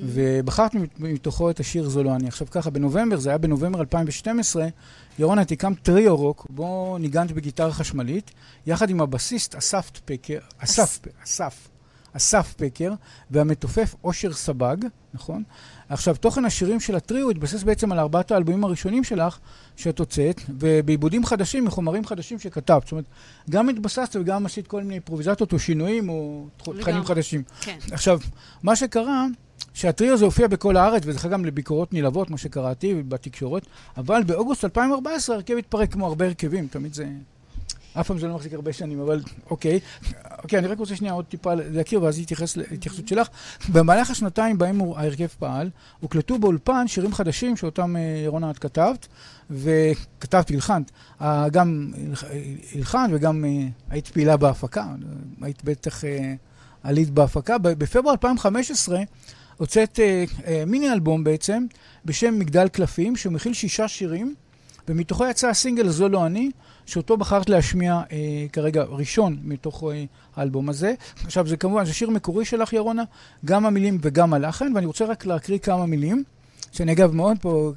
ובחרת מת- מתוכו את השיר זו לא אני. עכשיו ככה, בנובמבר, זה היה בנובמבר 2012, ירון, את הקמת טריו רוק, בו ניגנת בגיטרה חשמלית, יחד עם הבסיסט אסף פקר, אסף, אסף, אסף פקר, והמתופף אושר סבג, נכון? עכשיו, תוכן השירים של הטריו התבסס בעצם על ארבעת האלבומים הראשונים שלך, שאת הוצאת, ובעיבודים חדשים, מחומרים חדשים שכתבת. זאת אומרת, גם התבססת וגם עשית כל מיני אימפרוביזציות או שינויים או תכנים. חדשים.
כן.
עכשיו, מה שקרה, שהטריו הזה הופיע בכל הארץ, וזכה גם לביקורות נלהבות, מה שקראתי בתקשורת, אבל באוגוסט 2014 ההרכב התפרק כמו הרבה הרכבים, תמיד זה... אף פעם זה לא מחזיק הרבה שנים, אבל אוקיי. אוקיי, אני רק רוצה שנייה עוד טיפה להכיר, ואז להתייחס להתייחסות שלך. במהלך השנתיים בהם ההרכב פעל, הוקלטו באולפן שירים חדשים שאותם אה, ירונה את כתבת, וכתבת, הלחנת. אה, גם הלח- הלחנת וגם אה, היית פעילה בהפקה, היית בטח עלית בהפקה. בפברואר 2015 הוצאת מיני אלבום בעצם, בשם מגדל קלפים, שמכיל שישה שירים, ומתוכו יצא הסינגל "זו לא אני", שאותו בחרת להשמיע אה, כרגע ראשון מתוך אה, האלבום הזה. עכשיו, זה כמובן, זה שיר מקורי שלך, ירונה, גם המילים וגם הלחן, ואני רוצה רק להקריא כמה מילים. שאני אגב מאוד פה,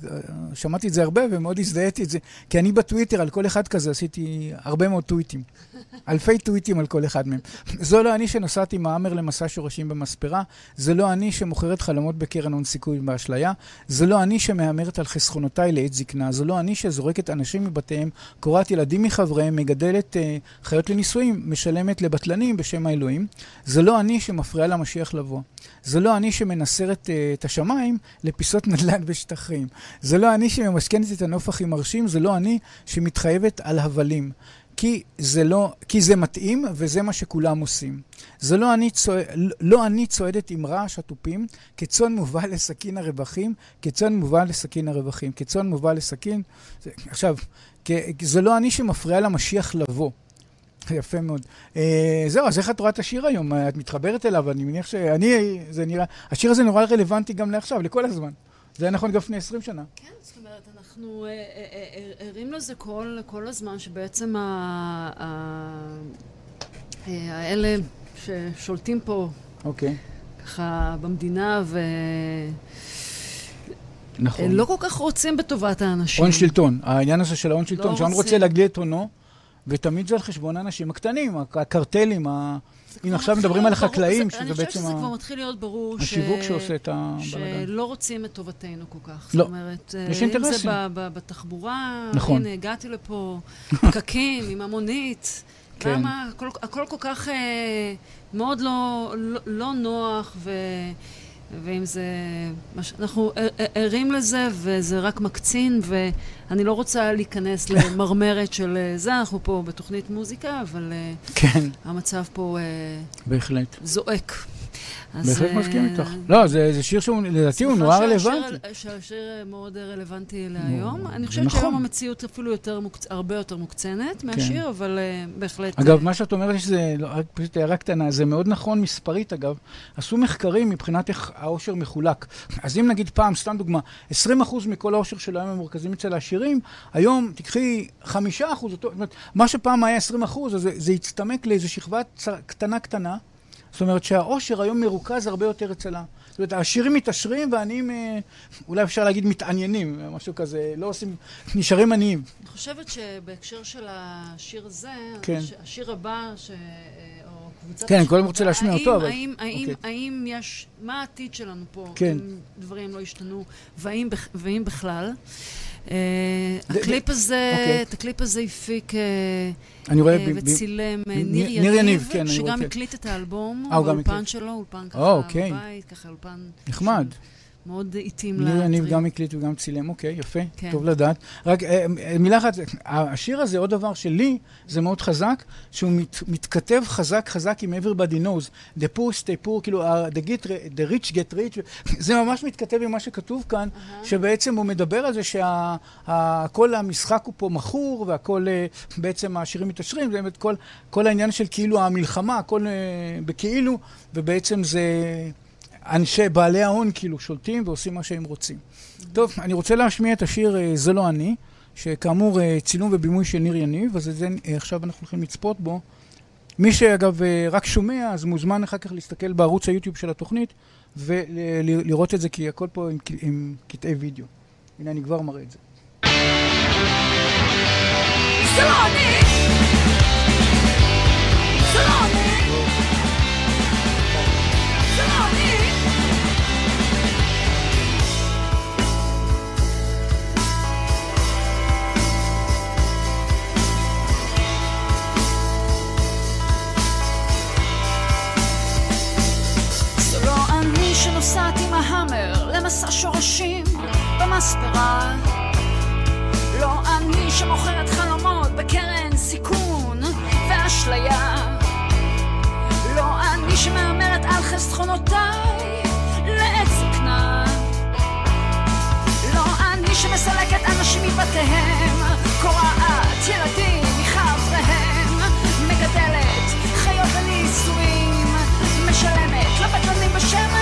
שמעתי את זה הרבה ומאוד הזדהיתי את זה, כי אני בטוויטר על כל אחד כזה עשיתי הרבה מאוד טוויטים. (laughs) אלפי טוויטים על כל אחד מהם. זו לא אני שנסעתי מהאמר למסע שורשים במספרה, זה לא אני שמוכרת חלומות בקרן הון סיכוי באשליה, זה לא אני שמהמרת על חסכונותיי לעת זקנה, זה לא אני שזורקת אנשים מבתיהם, קורעת ילדים מחבריהם, מגדלת אה, חיות לנישואים, משלמת לבטלנים בשם האלוהים, זה לא אני שמפריעה למשיח לבוא. זה לא אני שמנסרת uh, את השמיים לפיסות נדל"ן בשטחים. זה לא אני שממשכנת את הנוף הכי מרשים, זה לא אני שמתחייבת על הבלים. כי זה, לא, כי זה מתאים וזה מה שכולם עושים. זה לא אני, צועד, לא אני צועדת עם רעש התופים, כצאן מובל לסכין הרווחים, כצאן מובל לסכין הרווחים, כצאן מובל לסכין... זה, עכשיו, זה לא אני שמפריע למשיח לבוא. יפה מאוד. אה, זהו, אז איך את רואה את השיר היום? את מתחברת אליו, אני מניח שאני, זה נראה, השיר הזה נורא רלוונטי גם לעכשיו, לכל הזמן. זה היה נכון גם לפני 20 שנה.
כן, זאת אומרת, אנחנו אה, אה, ערים לזה כל, כל הזמן, שבעצם ה, ה, האלה ששולטים פה
אוקיי,
ככה במדינה ו...
נכון.
לא כל כך רוצים בטובת האנשים.
הון שלטון, העניין הזה של ההון שלטון, שההון רוצה
רוצים.
להגדיל את הונו, ותמיד זה על חשבון האנשים הקטנים, הקרטלים, ה...
זה
אם עכשיו מדברים על החקלאים,
זה-
שזה
אני
בעצם
חושבת שזה
ה-
כבר מתחיל להיות ברור ש...
השיווק שעושה את הבלאגן.
שלא רוצים את טובתנו כל כך.
לא.
אומרת,
יש
אם
אינטרסים.
זה ב- ב- בתחבורה,
נכון.
הנה, הגעתי לפה, פקקים עם המונית.
כן.
למה? הכל, הכל כל כך אה, מאוד לא, לא, לא נוח, ו, ואם זה... מש, אנחנו ער- ער- ערים לזה, וזה רק מקצין, ואני לא רוצה להיכנס (laughs) למרמרת של אה, זה, אנחנו פה בתוכנית מוזיקה, אבל אה,
כן,
המצב פה אה,
בהחלט.
זועק.
בהחלט
אה,
מסכים איתך. לא, זה שיר שהוא, לדעתי הוא נורא רלוונטי.
שהשיר מאוד רלוונטי
נו,
להיום. אני חושבת
נכון.
שהיום המציאות אפילו הרבה יותר מוקצנת מהשיר, אבל אה, בהחלט...
אגב,
אה,
מה שאת אומרת שזה, לא, פשוט הערה קטנה, זה מאוד נכון מספרית אגב. עשו מחקרים מבחינת איך העושר מחולק. אז אם נגיד פעם, סתם דוגמה, 20% מכל העושר של היום המורכזים אצל העשירים, היום תקחי 5%, אותו, זאת אומרת, מה שפעם היה 20%, אז זה, הצטמק לאיזו שכבה צר, קטנה קטנה. זאת אומרת שהעושר היום מרוכז הרבה יותר אצלה. זאת אומרת, העשירים מתעשרים והעניים, אה, אולי אפשר להגיד מתעניינים, משהו כזה, לא עושים, נשארים עניים.
אני חושבת שבהקשר של השיר הזה,
כן.
הש- השיר הבא, ש... אה, או קבוצת...
כן, אני קודם רוצה להשמיע אותו, אבל-
האם, האם,
אוקיי.
האם יש... מה העתיד שלנו פה?
כן.
אם דברים לא השתנו, והאם, ואם בכלל? אה, הקליפ הזה,
אוקיי.
את הקליפ הזה הפיק אה. אה, וצילם
ניר-
יניב,
כן,
שגם. הקליט את האלבום
הקליט.
שלו, אולפן ככה
או, אוקיי.
בבית, ככה אולפן
נחמד.
מאוד התאים
ניר יניב. גם הקליט וגם צילם, אוקיי, יפה,
כן.
טוב לדעת. רק אה, אה, מילה אחת, השיר הזה, עוד דבר שלי, זה מאוד חזק, שהוא מת, מתכתב חזק חזק עם everybody knows. The poor stay poor, כאילו, the, get, the rich get rich, זה ממש מתכתב עם מה שכתוב כאן, שבעצם הוא מדבר על זה שכל המשחק הוא פה מכור, והכל, אה, בעצם השירים מתעשרים, זה באמת כל, כל העניין של כאילו המלחמה, הכל בכאילו, ובעצם זה... אנשי בעלי ההון כאילו שולטים ועושים מה שהם רוצים. טוב, אני רוצה להשמיע את השיר אה, "זה לא אני", שכאמור אה, צילום ובימוי של ניר יניב, אז את זה אה, עכשיו אנחנו הולכים לצפות בו. מי שאגב רק שומע, אז מוזמן אחר כך להסתכל בערוץ היוטיוב של התוכנית ולראות את זה, כי הכל פה עם, עם קטעי וידאו. הנה, אני כבר מראה את זה.
זה לא אני! שנוסעת עם ההאמר למסע שורשים במספרה. לא אני שמוכרת חלומות בקרן סיכון ואשליה. לא אני שמהמרת על חסכונותיי לעת זקנה. לא אני שמסלקת אנשים מבתיהם קורעת ילדים מחבריהם מגדלת חיות לנישואים משלמת לבטלנים בשם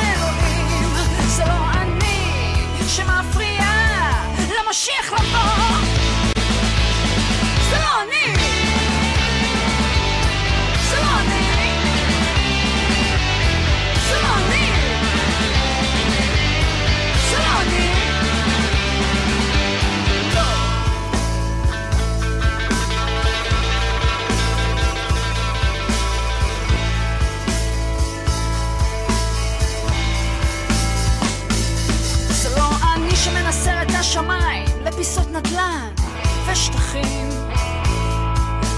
שמפריעה למשיח לבוא לפיסות נדל"ן ושטחים.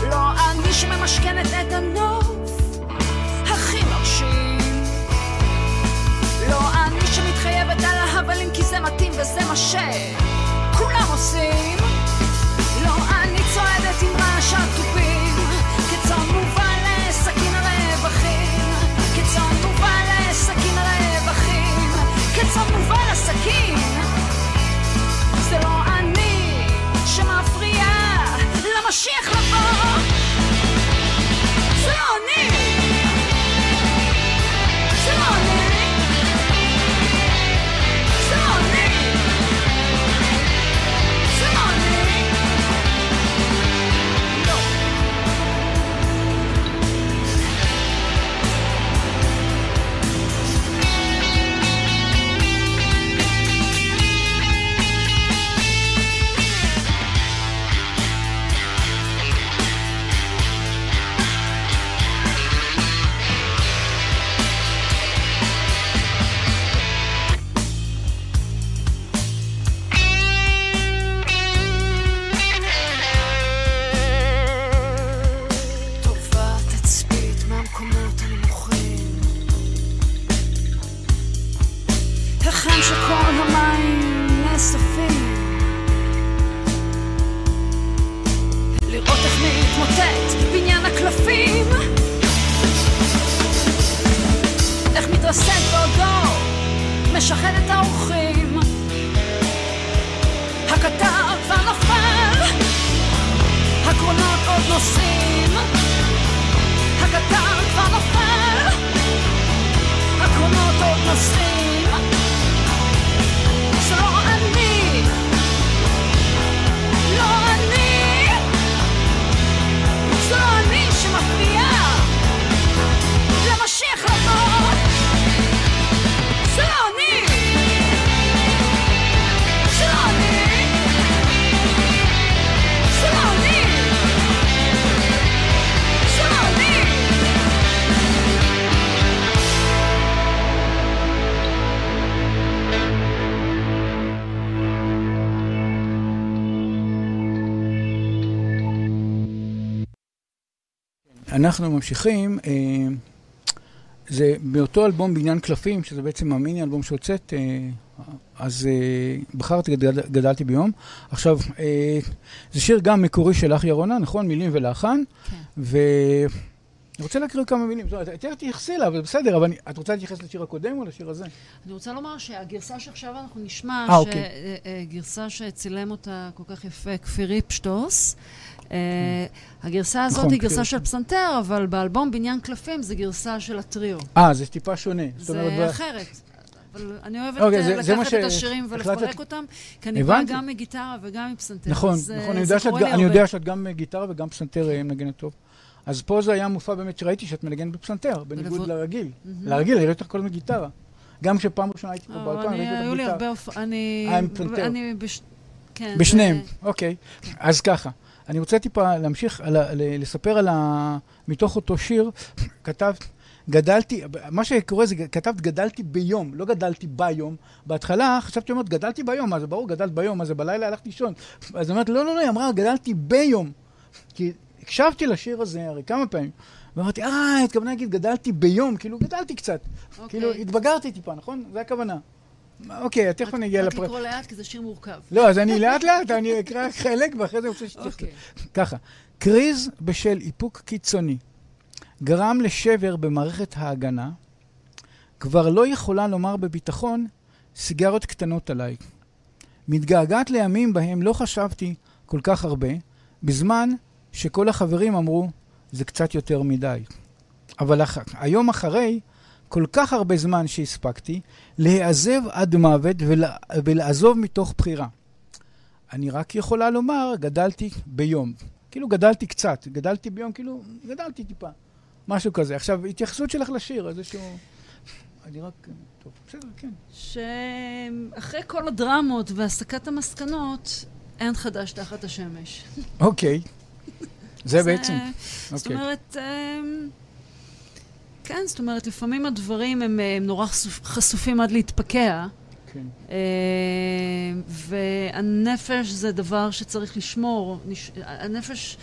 לא אני שממשכנת את הנוף הכי מרשים. לא אני שמתחייבת על ההבלים כי זה מתאים וזה מה שכולם עושים
אנחנו ממשיכים. אה, זה מאותו אלבום בניין קלפים, שזה בעצם המיני אלבום שהוצאת, אה, אז אה, בחרתי גדל, גדלתי ביום. עכשיו, אה, זה שיר גם מקורי של אחי ירונה, נכון? מילים ולחן.
כן.
ואני רוצה להקריא כמה מילים. זאת אומרת, יותר תייחסי לה, אבל בסדר, אבל אני- את רוצה להתייחס לשיר הקודם או לשיר הזה?
אני רוצה לומר שהגרסה שעכשיו אנחנו נשמע,
אה, אוקיי.
גרסה שצילם אותה כל כך יפה כפיר ריפשטוס, הגרסה הזאת
נכון,
היא גרסה של. פסנתר, אבל באלבום בניין קלפים זה גרסה של הטריו.
אה, זה טיפה שונה.
זה אחרת. אבל אני אוהבת
אוקיי,
אה,
זה- זה
לקחת את
ש-
השירים ולפרק
החלטת-
אותם, כי אני באה. גם מגיטרה וגם מפסנתר.
נכון,
אז, אה,
נכון, אני
זה
יודע, שאת, אני. יודע שאת גם גיטרה וגם פסנתר אה, מנגנת טוב. אז פה זה היה מופע באמת שראיתי שאת מנגנת בפסנתר, בניגוד לרגיל. לרגיל, אני רואה אותך כל הזמן גיטרה. גם כשפעם ראשונה הייתי פה
אה,
באולפן,
אני-
ראיתי
היו
אותך
לי
גיטרה.
אני...
אה.
אני בש... כן.
בשניהם,
זה-
אוקיי. אז ככה, אני רוצה טיפה להמשיך, על ה- ל- לספר על ה... מתוך אותו שיר, כתבת, גדלתי, מה שקורה זה, כתבת גדלתי ביום, לא גדלתי ביום. בהתחלה חשבתי, אומרת, גדלתי ביום, זה ברור, גדלת ביום, זה בלילה הלכתי לישון. אז היא אומרת, לא, לא, לא, היא אמרה, גדלתי ביום. כי הקשבתי לשיר הזה הרי כמה פעמים, ואמרתי, אה, התכוונה להגיד, גדלתי ביום, כאילו, גדלתי קצת.
אוקיי.
כאילו, התבגרתי טיפה, נכון? זה הכוונה. אוקיי, תכף אני אגיע
רק
לפרט.
לקרוא לאט, כי זה שיר מורכב.
לא, אז אני לאט לאט, אני אקרא רק חלק ואחרי זה אני רוצה שתתייחסו.
אוקיי.
ככה, קריז בשל איפוק קיצוני גרם לשבר במערכת ההגנה, כבר לא יכולה לומר בביטחון סיגריות קטנות עליי. מתגעגעת לימים בהם לא חשבתי כל כך הרבה, בזמן שכל החברים אמרו, זה קצת יותר מדי. אבל אח... היום אחרי, כל כך הרבה זמן שהספקתי, להיעזב עד מוות ול... ולעזוב מתוך בחירה. אני רק יכולה לומר, גדלתי ביום. כאילו גדלתי קצת, גדלתי ביום, כאילו גדלתי טיפה. משהו כזה. עכשיו, התייחסות שלך לשיר, איזשהו... אני רק... טוב, בסדר, כן.
שאחרי כל הדרמות והסקת המסקנות, אין חדש תחת השמש.
אוקיי. זה (laughs) בעצם.
זאת
אוקיי.
אומרת, אמ, כן, זאת אומרת, לפעמים הדברים הם, הם נורא חשופ- חשופים עד להתפקע,
כן.
אה, והנפש זה דבר שצריך לשמור. הנפש,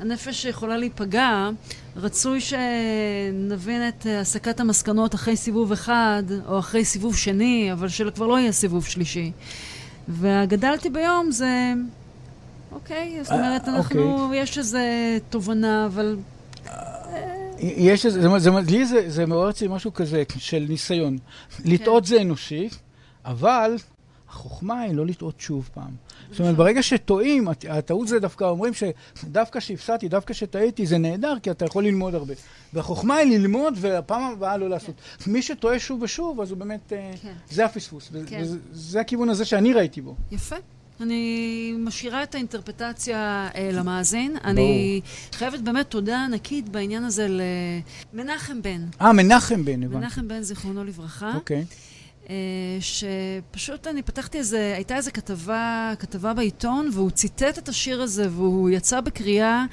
הנפש יכולה להיפגע. רצוי שנבין את אה, הסקת המסקנות אחרי סיבוב אחד, או אחרי סיבוב שני, אבל שכבר לא יהיה סיבוב שלישי. והגדלתי ביום זה... אוקיי, זאת
אה,
אומרת, אנחנו, יש איזו תובנה, אבל
יש איזה, זה, זה, לי זה, זה מעורר אצלי משהו כזה של ניסיון. לטעות זה אנושי, אבל החוכמה היא לא לטעות שוב פעם. זאת אומרת, ברגע שטועים, הט- הטעות זה דווקא, אומרים שדווקא שהפסדתי, דווקא שטעיתי, זה נהדר, כי אתה יכול ללמוד הרבה. והחוכמה היא ללמוד, והפעם הבאה לא לעשות. מי שטועה שוב ושוב, אז הוא באמת, אה,
כן.
זה הפספוס.
כן.
וזה- זה הכיוון הזה שאני ראיתי בו.
יפה. אני משאירה את האינטרפטציה אה, למאזין. אני חייבת באמת תודה ענקית בעניין הזה למנחם בן.
אה, מנחם בן, הבנתי.
מנחם בן, זיכרונו לברכה.
אוקיי.
אה, שפשוט אני פתחתי איזה, הייתה איזה כתבה, כתבה בעיתון, והוא ציטט את השיר הזה, והוא יצא בקריאה,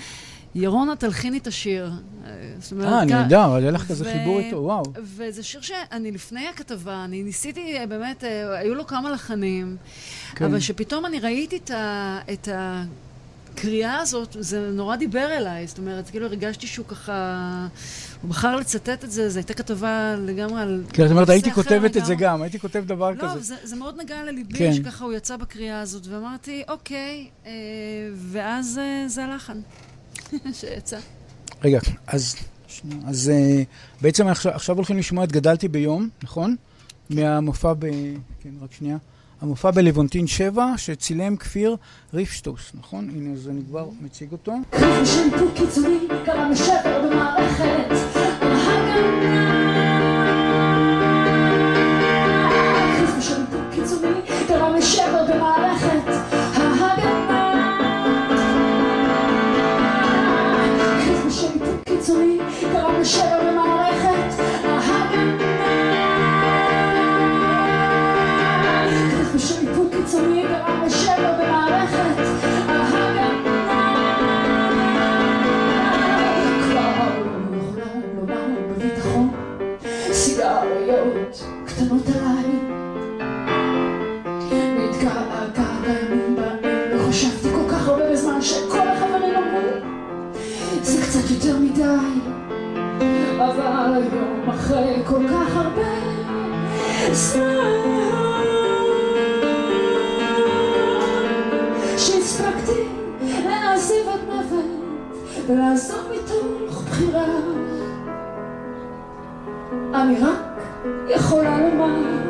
ירונה תלחיני את השיר. אה,
אה,
כ-
נהדר, היה לך כזה חיבור איתו, וואו.
וזה שיר שאני לפני הכתבה, אני ניסיתי אה, באמת, אה, היו לו כמה לחנים,
כן.
אבל שפתאום אני ראיתי את, ה, את הקריאה הזאת, זה נורא דיבר אליי, זאת אומרת, כאילו הרגשתי שהוא ככה, הוא בחר לצטט את זה, זו הייתה כתבה לגמרי על...
כי זאת אומרת, הייתי כותבת את זה. גם, הייתי כותב דבר
לא,
כזה.
זה, זה מאוד נגע לליבי,
כן.
שככה הוא יצא בקריאה הזאת, ואמרתי, אוקיי, אה, ואז אה, זה הלחן (laughs) שיצא.
רגע, אז, שנייה, אז אה, בעצם עכשיו, עכשיו הולכים לשמוע את גדלתי ביום, נכון? מהמופע ב... כן, רק שנייה. המופע בלוונטין 7, שצילם כפיר ריפשטוס, נכון? הנה, אז אני כבר מציג אותו.
לשבר במערכת גרם לשבר במערכת ההגנה. חיזוק של ניתוק קיצוני גרם לשבר במערכת ההגנה. כבר לא כל בזמן שכל זה קצת יותר מדי, אבל היום אחרי כל כך הרבה זמן שהספקתי להעזיב את מוות ולעזוב מתוך בחירה אני רק יכולה לומר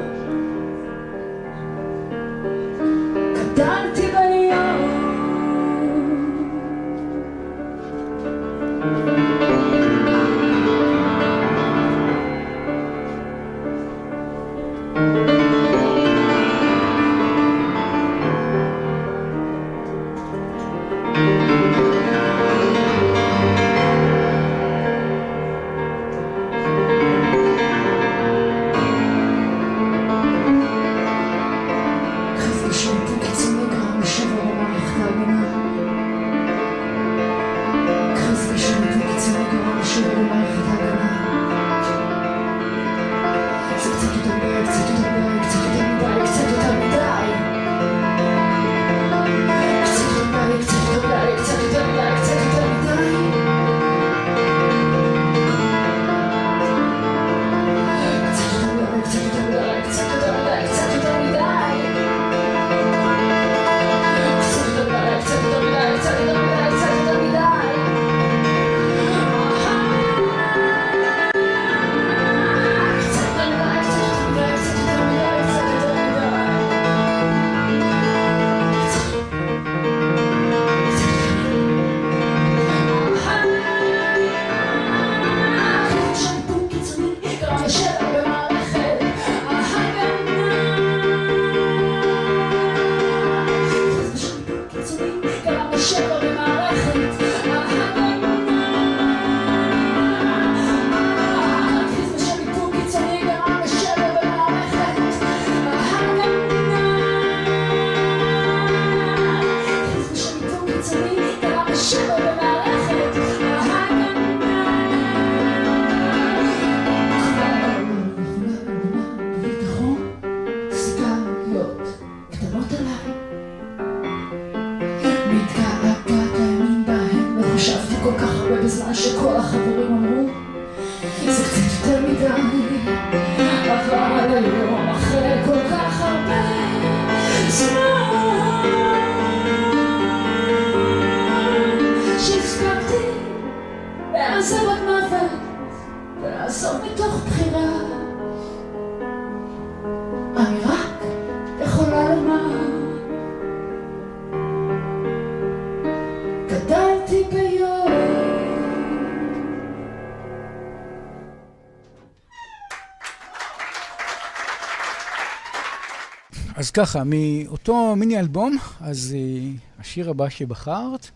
אז ככה, מאותו מיני אלבום, אז uh, השיר הבא שבחרת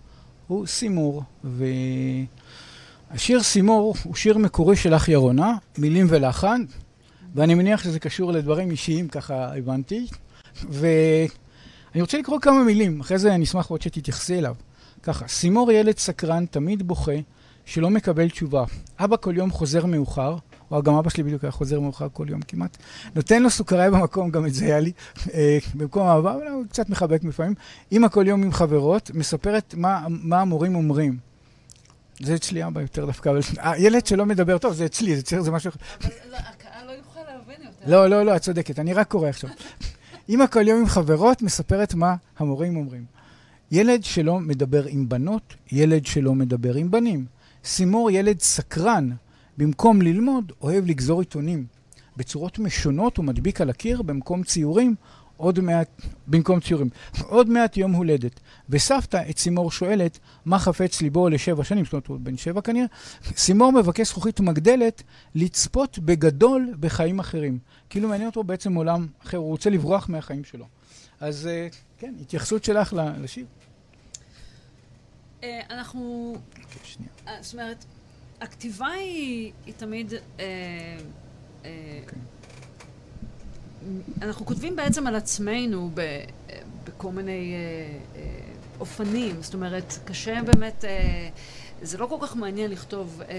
הוא סימור. והשיר סימור הוא שיר מקורי של אח ירונה, מילים ולחן, ואני מניח שזה קשור לדברים אישיים, ככה הבנתי. ואני רוצה לקרוא כמה מילים, אחרי זה אני אשמח מאוד שתתייחסי אליו. ככה, סימור ילד סקרן, תמיד בוכה, שלא מקבל תשובה. אבא כל יום חוזר מאוחר, וואו, גם אבא שלי בדיוק היה חוזר מאוחר כל יום כמעט. נותן לו סוכריה במקום, גם את זה היה לי, אה, במקום אהבה, אבל הוא קצת מחבק לפעמים. אמא כל יום עם חברות, מספרת מה, מה המורים אומרים. זה אצלי אבא יותר דווקא, אבל הילד שלא מדבר טוב, זה אצלי, זה, צריך- זה משהו...
אבל לא, הקהל לא יוכל להבין יותר.
לא, לא, לא, את צודקת, אני רק קורא עכשיו. אמא כל יום עם חברות מספרת מה המורים אומרים. ילד שלא מדבר עם בנות, ילד שלא מדבר עם בנים. סימור ילד סקרן, במקום ללמוד, אוהב לגזור עיתונים. בצורות משונות הוא מדביק על הקיר במקום ציורים, עוד מעט, במקום ציורים. עוד מעט יום הולדת. וסבתא את סימור שואלת, מה חפץ ליבו לשבע שנים, זאת אומרת, הוא בן שבע כנראה. סימור מבקש זכוכית מגדלת לצפות בגדול בחיים אחרים. כאילו מעניין אותו בעצם עולם אחר, הוא רוצה לברוח מהחיים שלו. אז אה, כן, התייחסות שלך לשיר.
אה, אנחנו...
אוקיי.
אה, זאת אומרת, הכתיבה היא, היא תמיד... אה, אה,
אוקיי.
אנחנו כותבים בעצם על עצמנו ב, אה, בכל מיני אה, אה, אופנים. זאת אומרת, קשה באמת... אה, זה לא כל כך מעניין לכתוב אה,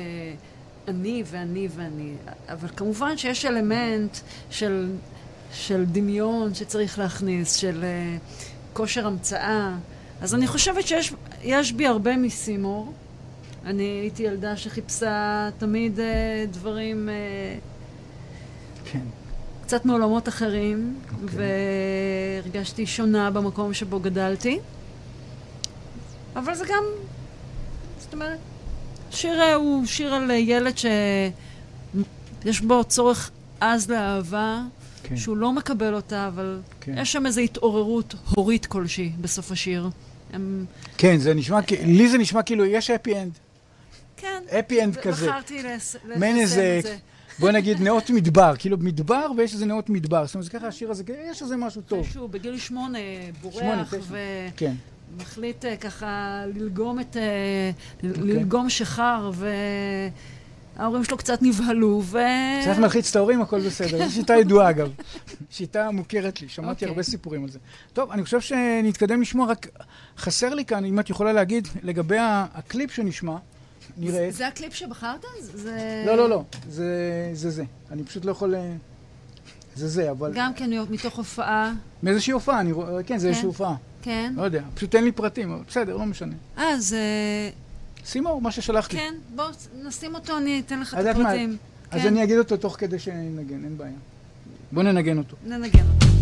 אני ואני ואני, אבל כמובן שיש אלמנט של, של דמיון שצריך להכניס, של אה, כושר המצאה. אז אני חושבת שיש יש בי הרבה מסימור. אני הייתי ילדה שחיפשה תמיד אה, דברים אה,
כן.
קצת מעולמות אחרים,
אוקיי.
והרגשתי שונה במקום שבו גדלתי. אבל זה גם, זאת אומרת, השיר אה, הוא שיר על ילד שיש בו צורך עז לאהבה,
כן.
שהוא לא מקבל אותה, אבל
כן.
יש שם איזו התעוררות הורית כלשהי בסוף השיר. הם...
כן, זה נשמע, לי זה נשמע כאילו יש happy end.
כן.
happy end כזה.
בחרתי לסיים את זה.
בוא נגיד נאות מדבר, כאילו מדבר ויש איזה נאות מדבר. זאת אומרת, זה ככה השיר הזה, יש איזה משהו טוב.
שהוא בגיל שמונה בורח. ו...
כן.
מחליט אה, ככה ללגום את... אה,
אוקיי.
ללגום שחר, וההורים שלו קצת נבהלו, ו...
קצת מלחיץ את ההורים, הכל בסדר. זו שיטה ידועה אגב. שיטה מוכרת לי, שמעתי
אוקיי.
הרבה סיפורים על זה. טוב, אני חושב שנתקדם לשמוע, רק חסר לי כאן, אם את יכולה להגיד, לגבי הקליפ שנשמע, נראה.
זה הקליפ שבחרת? זה...
לא, לא, לא, זה זה זה. אני פשוט לא יכול... אה, זה זה, אבל...
גם כן מתוך הופעה,
מאיזושהי הופעה, אני רואה, כן, זה
כן.
איזושהי הופעה.
כן.
לא יודע, פשוט אין לי פרטים, אבל בסדר, לא משנה.
אה, זה...
שימו מה ששלחת לי.
כן, בוא נשים אותו, אני אתן לך
את יודעת מה?
הפרטים.
אז
כן.
אני אגיד אותו תוך כדי שננגן, אין בעיה. בוא ננגן אותו.
ננגן אותו.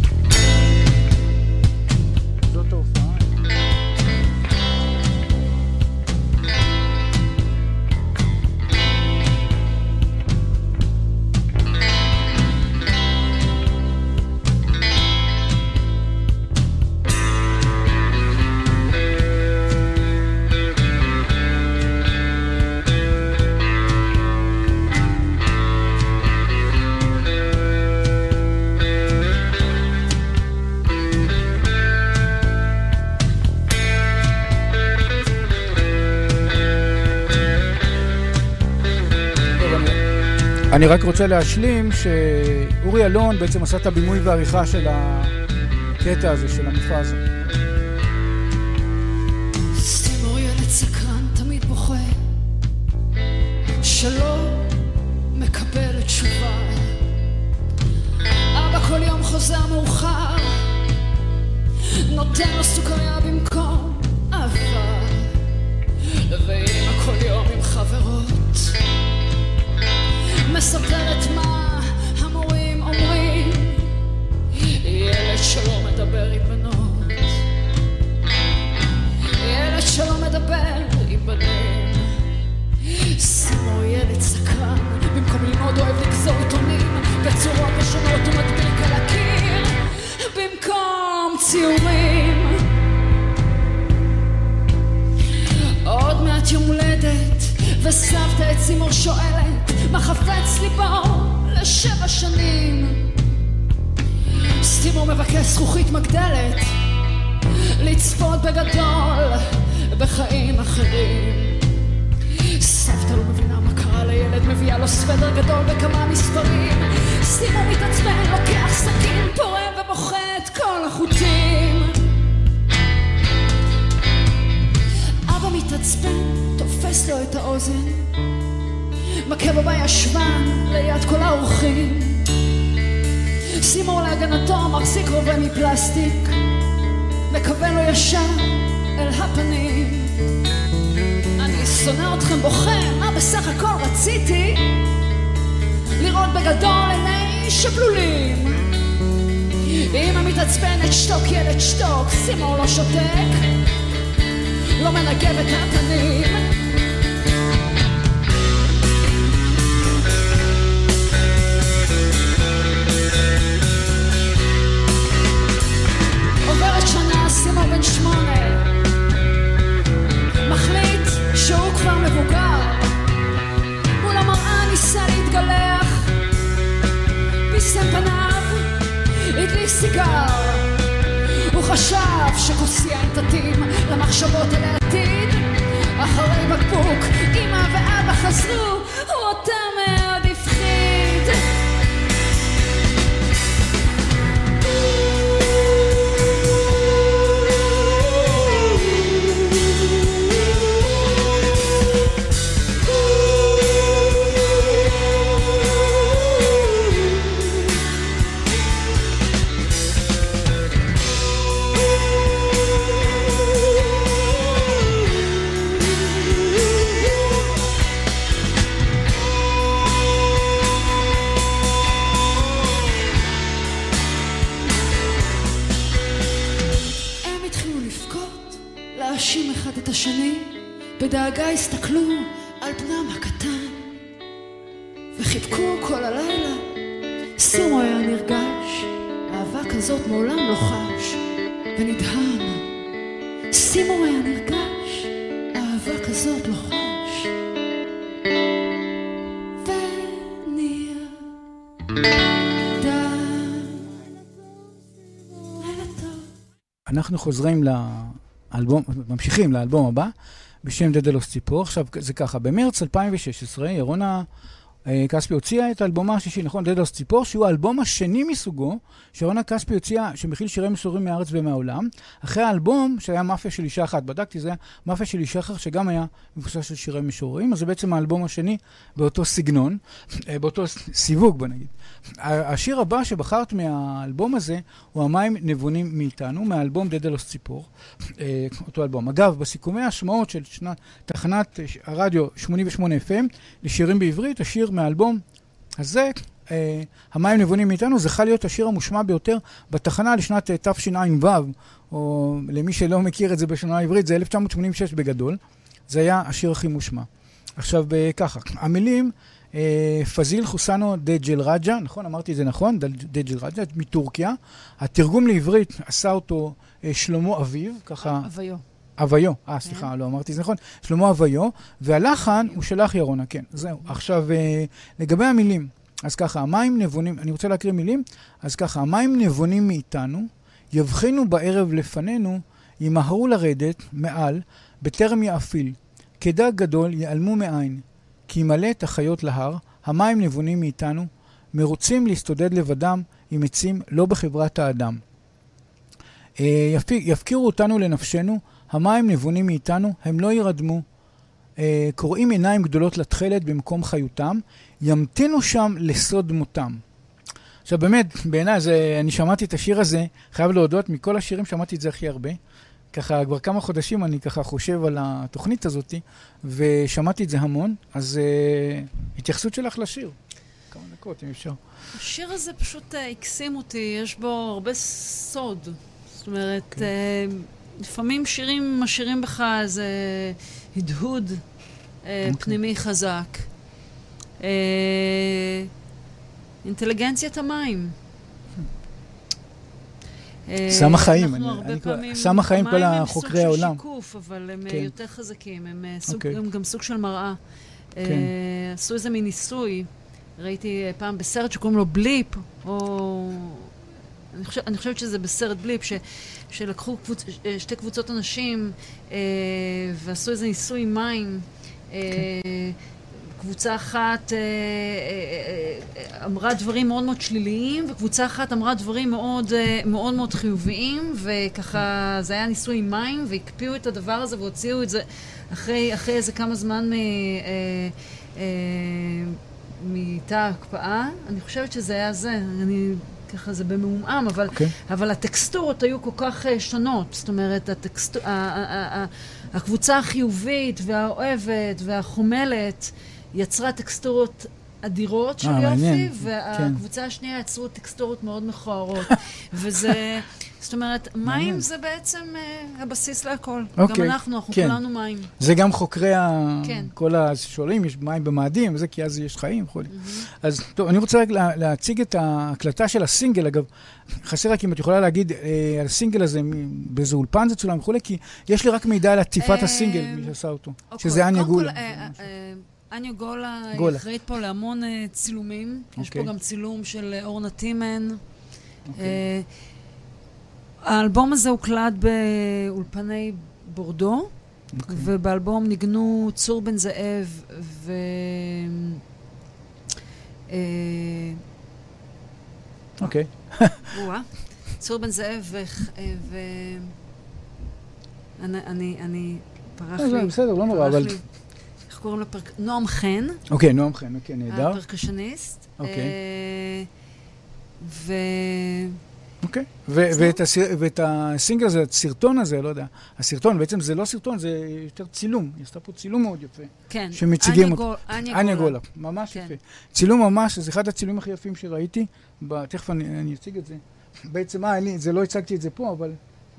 אני- רק רוצה להשלים שאורי אלון בעצם עשה את הבימוי והעריכה של הקטע הזה, של המופע הזה.
slow.
אנחנו חוזרים לאלבום, ממשיכים לאלבום הבא, בשם דדלוס ציפור. עכשיו, זה ככה, במרץ 2016, ירונה אה, כספי הוציאה את האלבומה השישי, נכון? דדלוס ציפור, שהוא האלבום השני מסוגו, שירונה כספי הוציאה, שמכיל שירי מסורים מהארץ ומהעולם, אחרי האלבום שהיה מאפיה של אישה אחת. בדקתי, זה היה מאפיה של אישה אחת, שגם היה מבוסס של שירי משוררים, אז זה בעצם האלבום השני באותו סגנון, אה, באותו סיווג, בוא נגיד. השיר הבא שבחרת מהאלבום הזה הוא המים נבונים מאיתנו, מהאלבום דדלוס ציפור, אה, אותו אלבום. אגב, בסיכומי ההשמעות של שנת, תחנת הרדיו 88 FM לשירים בעברית, השיר מהאלבום הזה, אה, המים נבונים מאיתנו, זכה להיות השיר המושמע ביותר בתחנה לשנת אה, תשע"ו, או למי שלא מכיר את זה בשנה העברית, זה 1986 בגדול. זה היה השיר הכי מושמע. עכשיו, ככה, המילים... אה, פזיל חוסנו דג'ל רג'ה, נכון? אמרתי את זה נכון? דג'ל רג'ה, מטורקיה. התרגום לעברית עשה אותו אה, שלמה אביב, ככה...
אביו.
אביו, אה, סליחה, לא אמרתי את זה נכון. שלמה אביו, והלחן הוא שלך ירונה, כן, זהו. עכשיו, אה, לגבי המילים, אז ככה, המים נבונים, אני רוצה להקריא מילים, אז ככה, המים נבונים מאיתנו, יבחינו בערב לפנינו, ימהרו לרדת מעל, בטרם יאפיל. כדג גדול ייעלמו מעין. כי ימלא את החיות להר, המים נבונים מאיתנו, מרוצים להסתודד לבדם עם עצים לא בחברת האדם. אה, יפקירו אותנו לנפשנו, המים נבונים מאיתנו, הם לא ירדמו. אה, קוראים עיניים גדולות לתכלת במקום חיותם, ימתינו שם לסוד מותם. עכשיו באמת, בעיניי, אני שמעתי את השיר הזה, חייב להודות, מכל השירים שמעתי את זה הכי הרבה. ככה, כבר כמה חודשים אני ככה חושב על התוכנית הזאת, ושמעתי את זה המון, אז uh, התייחסות שלך לשיר. כמה דקות, אם אפשר.
השיר הזה פשוט uh, הקסים אותי, יש בו הרבה סוד. זאת אומרת, okay. כן. uh, לפעמים שירים משאירים בך איזה הדהוד uh, okay. פנימי חזק. Uh, אינטליגנציית המים.
סם החיים, סם החיים כל החוקרי העולם.
המים הם סוג של שיקוף, אבל הם אה, כן. יותר חזקים, הם, אה, סוג, okay. אוקיי. הם גם סוג של מראה. כן. עשו איזה מין ניסוי, ראיתי פעם בסרט שקוראים לו בליפ, או... אני, חושב, אני חושבת שזה בסרט בליפ, ש, שלקחו קבוצ, שתי קבוצות אנשים ועשו איזה ניסוי מים. Okay. קבוצה אחת אה, אה, אה, אמרה דברים מאוד מאוד שליליים, וקבוצה אחת אמרה דברים מאוד מאוד, מאוד חיוביים, וככה זה היה ניסוי עם מים, והקפיאו את הדבר הזה והוציאו את זה אחרי, אחרי איזה כמה זמן מ... מתא ההקפאה. אני חושבת שזה היה זה, אני ככה זה במעומעם, אבל, okay. אוקיי. אבל הטקסטורות היו כל כך uh, שונות. זאת אומרת, הטקסט... הקבוצה החיובית והאוהבת והחומלת יצרה טקסטורות אדירות של 아, אה, יופי, מעניין. והקבוצה כן. השנייה יצרו טקסטורות מאוד מכוערות. (laughs) וזה, זאת אומרת, מים. זה בעצם uh, הבסיס להכל. אוקיי, גם אנחנו, אנחנו כן. כולנו מים.
זה גם חוקרי ה... כן. כל השואלים, יש מים במאדים, וזה כי אז יש חיים וכו'. Mm-hmm. אז טוב, אני רוצה רק לה, להציג את ההקלטה של הסינגל, אגב, חסר רק אם את יכולה להגיד אה, על הסינגל הזה, באיזה אולפן זה צולם וכו', כי יש לי רק מידע על עטיפת אה, הסינגל, מי שעשה אותו, אוקיי. שזה אניה גולה.
אניה גולה, גולה. אחראית פה להמון uh, צילומים. Okay. יש פה אוקיי. גם צילום של uh, אורנה טימן. Okay. אוקיי. Uh, האלבום הזה הוקלט באולפני בורדו, okay. אוקיי. ובאלבום ניגנו צור בן זאב ו...
אוקיי.
צור בן זאב ו... ו... אני, אני, אני, פרח לי.
בסדר, לא נורא, אבל...
איך קוראים לו? פרק... נועם חן.
אוקיי, נועם חן, אוקיי, נהדר.
הפרקשניסט.
אוקיי.
אה, ו...
אוקיי. ואת, הסיר, ואת הסינגל הזה, הסרטון הזה, לא יודע, הסרטון, בעצם זה לא סרטון, זה יותר צילום. היא עשתה פה צילום מאוד יפה.
כן.
שמציגים אותו.
אניה גולה.
גולה. ממש כן. יפה. צילום ממש, זה אחד הצילומים הכי יפים שראיתי. תכף אני, אני אציג את זה. בעצם, אה, אני, זה לא הצגתי את זה פה, אבל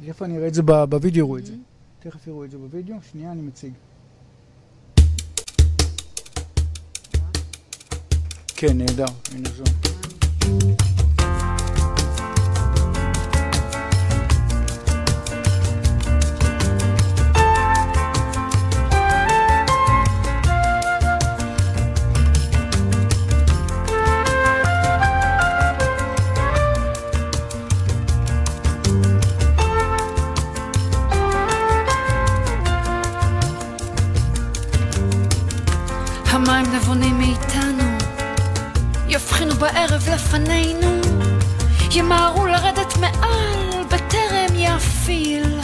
איפה אני אראה את זה בווידאו, יראו את זה. Mm-hmm. תכף יראו את זה בווידאו. שנייה, אני מציג. כן, נהדר. הנה
בערב לפנינו, ימהרו לרדת מעל בטרם יפיל.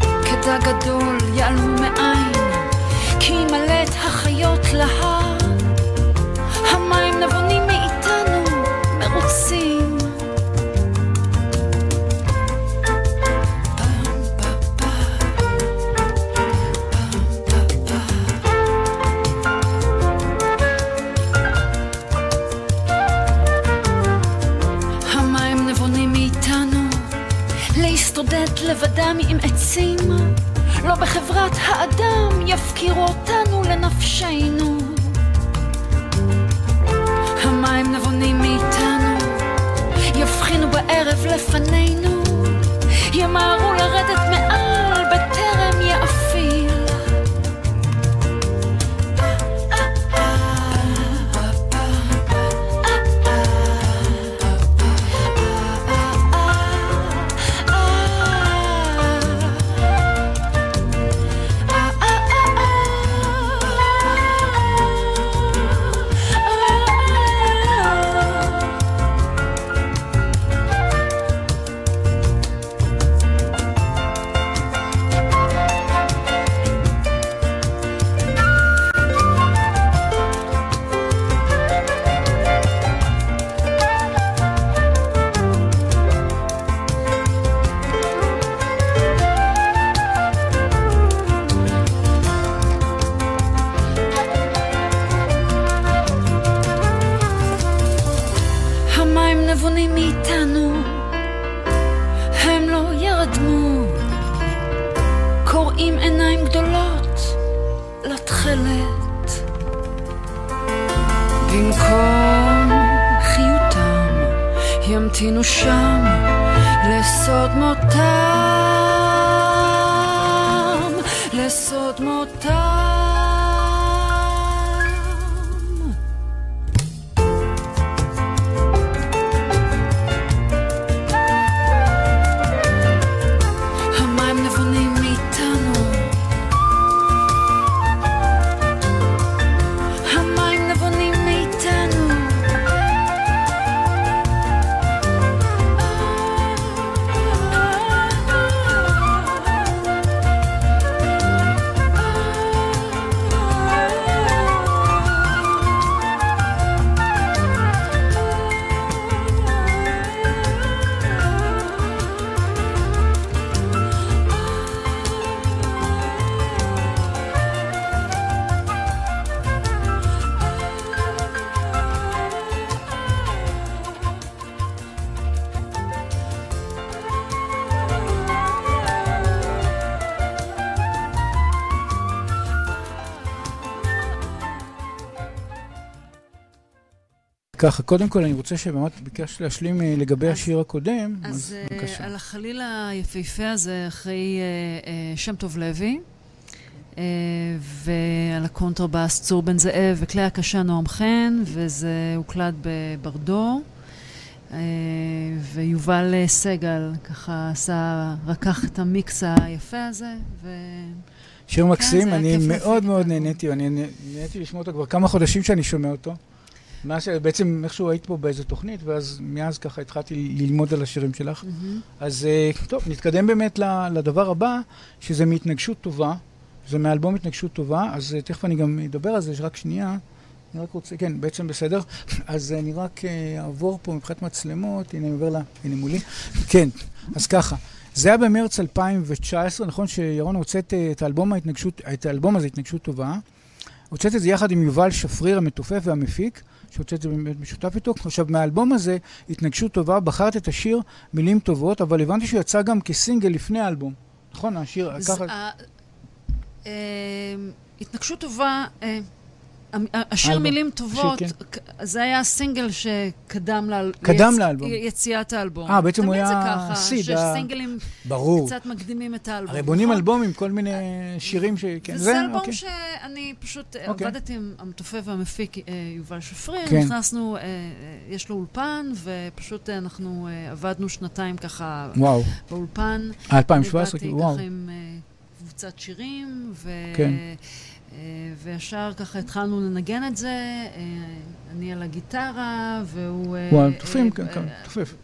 כדג גדול יעלו מעין, כי ימלא את החיות להר. המים נבונים לבדם עם עצים, לא בחברת האדם יפקירו אותנו לנפשנו. המים נבונים מאיתנו, יבחינו בערב לפנינו, ימהרו לרדת מעל
ככה, קודם כל אני רוצה שבאמת ביקשת להשלים אה, לגבי
אז-
השיר הקודם,
אז
אז
אה,
בבקשה.
על החליל היפהפה הזה, אחרי אה, אה, שם טוב לוי, אה, ועל הקונטרבאס צור בן זאב וכלי הקשה נועם חן, וזה הוקלט בברדו. אה, ויובל אה, סגל ככה עשה, רקח את המיקס היפה הזה, ו...
שיר מקסים,
זה היה
אני מאוד מאוד. נהניתי, אני נה- נהניתי לשמוע אותו כבר כמה חודשים שאני שומע אותו. מאז שבעצם איכשהו היית פה באיזה תוכנית, ואז מאז ככה התחלתי ללמוד על השירים שלך.
מהמם.
אז אה, טוב, נתקדם באמת לדבר הבא, שזה מהתנגשות טובה. זה מאלבום התנגשות טובה, אז אה, תכף אני גם אדבר על זה, רק שנייה. אני רק רוצה, כן, בעצם בסדר. (laughs) אז אני רק אה, אעבור פה מבחינת מצלמות, הנה אני עובר לה, הנה מולי. (laughs) כן, אז ככה. זה היה במרץ 2019, נכון שירון הוצאת את האלבום ההתנגשות, את האלבום הזה, התנגשות טובה. הוצאת את זה יחד עם יובל שפריר המתופף והמפיק, שהוצאת את זה באמת משותף איתו. עכשיו, מהאלבום הזה, התנגשות טובה, בחרת את השיר מילים טובות, אבל הבנתי שהוא יצא גם כסינגל לפני האלבום. נכון, השיר, ככה...
אה, התנגשות טובה, אה,
השיר. מילים טובות,
כן.
זה היה הסינגל שקדם
לאלבום.
יציאת האלבום.
אה, בעצם הוא
תמיד זה
היה
ככה,
סיד,
שיש
ה-
סינגלים
ברור.
קצת מקדימים את האלבום.
הרי בונים
נכון?
אלבום עם כל מיני שירים ש... כן,
וזה אלבום
אוקיי.
שאני פשוט אה,
אוקיי.
עבדתי עם המתופף והמפיק אה, יובל שפריר,
כן.
נכנסנו, אה, יש לו אולפן, ופשוט אנחנו עבדנו שנתיים ככה
וואו,
באולפן.
2017,
אני
כאילו,
באתי
וואו.
ככה עם קבוצת שירים, ו...
כן.
אה, וישר ככה התחלנו לנגן את זה, אה, אני על הגיטרה, והוא... אה,
וואו, תופים,
אה,
כן, כן, תופף.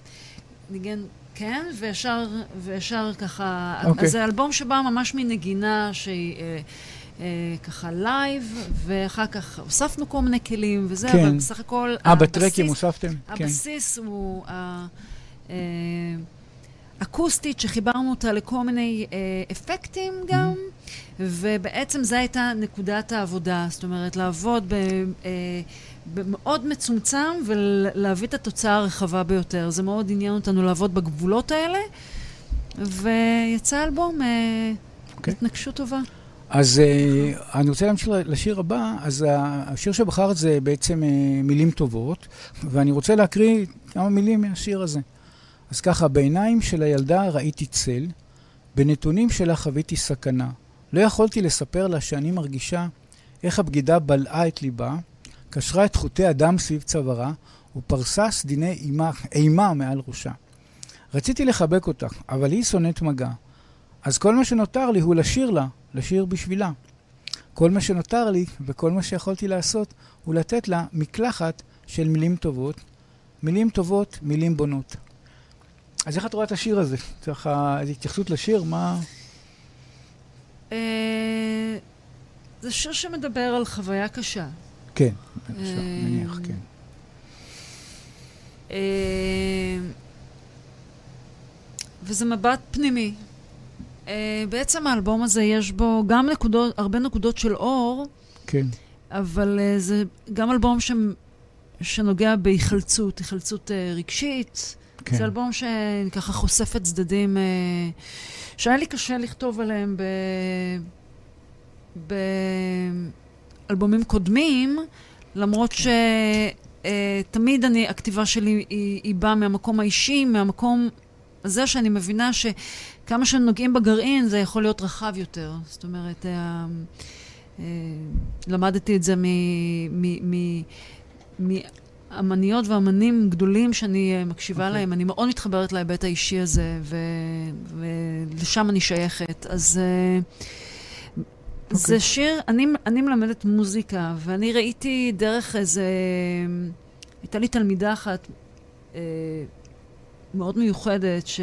ניגן, כן, וישר, וישר ככה...
אוקיי.
אז זה אלבום שבא ממש מנגינה שהיא... ככה לייב, ואחר כך הוספנו כל מיני כלים וזה,
כן.
אבל בסך הכל...
אה, בטרקים הוספתם? כן.
הבסיס הוא ה- אה, אקוסטית, שחיברנו אותה לכל מיני אפקטים גם, ובעצם זו הייתה נקודת העבודה. זאת אומרת, לעבוד ב, אה, במאוד מצומצם ולהביא את התוצאה הרחבה ביותר. זה מאוד עניין אותנו לעבוד בגבולות האלה, ויצא אלבום, אה,
אוקיי.
התנגשות טובה.
אז אה, אני רוצה להמשיך לשיר הבא, אז השיר שבחרת זה בעצם אה, מילים טובות, ואני רוצה להקריא כמה מילים מהשיר הזה. אז ככה, בעיניים של הילדה ראיתי צל, בנתונים שלה חוויתי סכנה. לא יכולתי לספר לה שאני מרגישה איך הבגידה בלעה את ליבה, קשרה את חוטי הדם סביב צווארה, ופרסה סדיני אימה, אימה מעל ראשה. רציתי לחבק אותך, אבל היא שונאת מגע. אז כל מה שנותר לי הוא לשיר לה, לשיר בשבילה. כל מה שנותר לי וכל מה שיכולתי לעשות הוא לתת לה מקלחת של מילים טובות. מילים טובות, מילים בונות. אז איך את רואה את השיר הזה? ככה, איזו התייחסות לשיר, מה...
אה, זה שיר שמדבר על חוויה קשה.
כן, בבקשה,
אה,
נניח, כן.
אה, וזה מבט פנימי. בעצם האלבום הזה יש בו גם נקודות, הרבה נקודות של אור,
כן,
אבל זה גם אלבום ש... שנוגע בהיחלצות, היחלצות רגשית.
כן.
זה אלבום שככה חושף את צדדים אה, שהיה לי קשה לכתוב עליהם ב... באלבומים קודמים, למרות שתמיד אני, הכתיבה שלי היא, היא באה מהמקום האישי, מהמקום הזה שאני מבינה שכמה שנוגעים בגרעין זה יכול להיות רחב יותר. זאת אומרת, אה, אה, למדתי את זה מ... מ, מ, מ אמניות ואמנים גדולים שאני אה, מקשיבה
אוקיי.
okay. להם, אני מאוד מתחברת להיבט האישי הזה, ו... ולשם אני שייכת. אז okay. זה שיר, אני, אני מלמדת מוזיקה, ואני ראיתי דרך איזה... הייתה לי תלמידה אחת uh, מאוד מיוחדת, ש...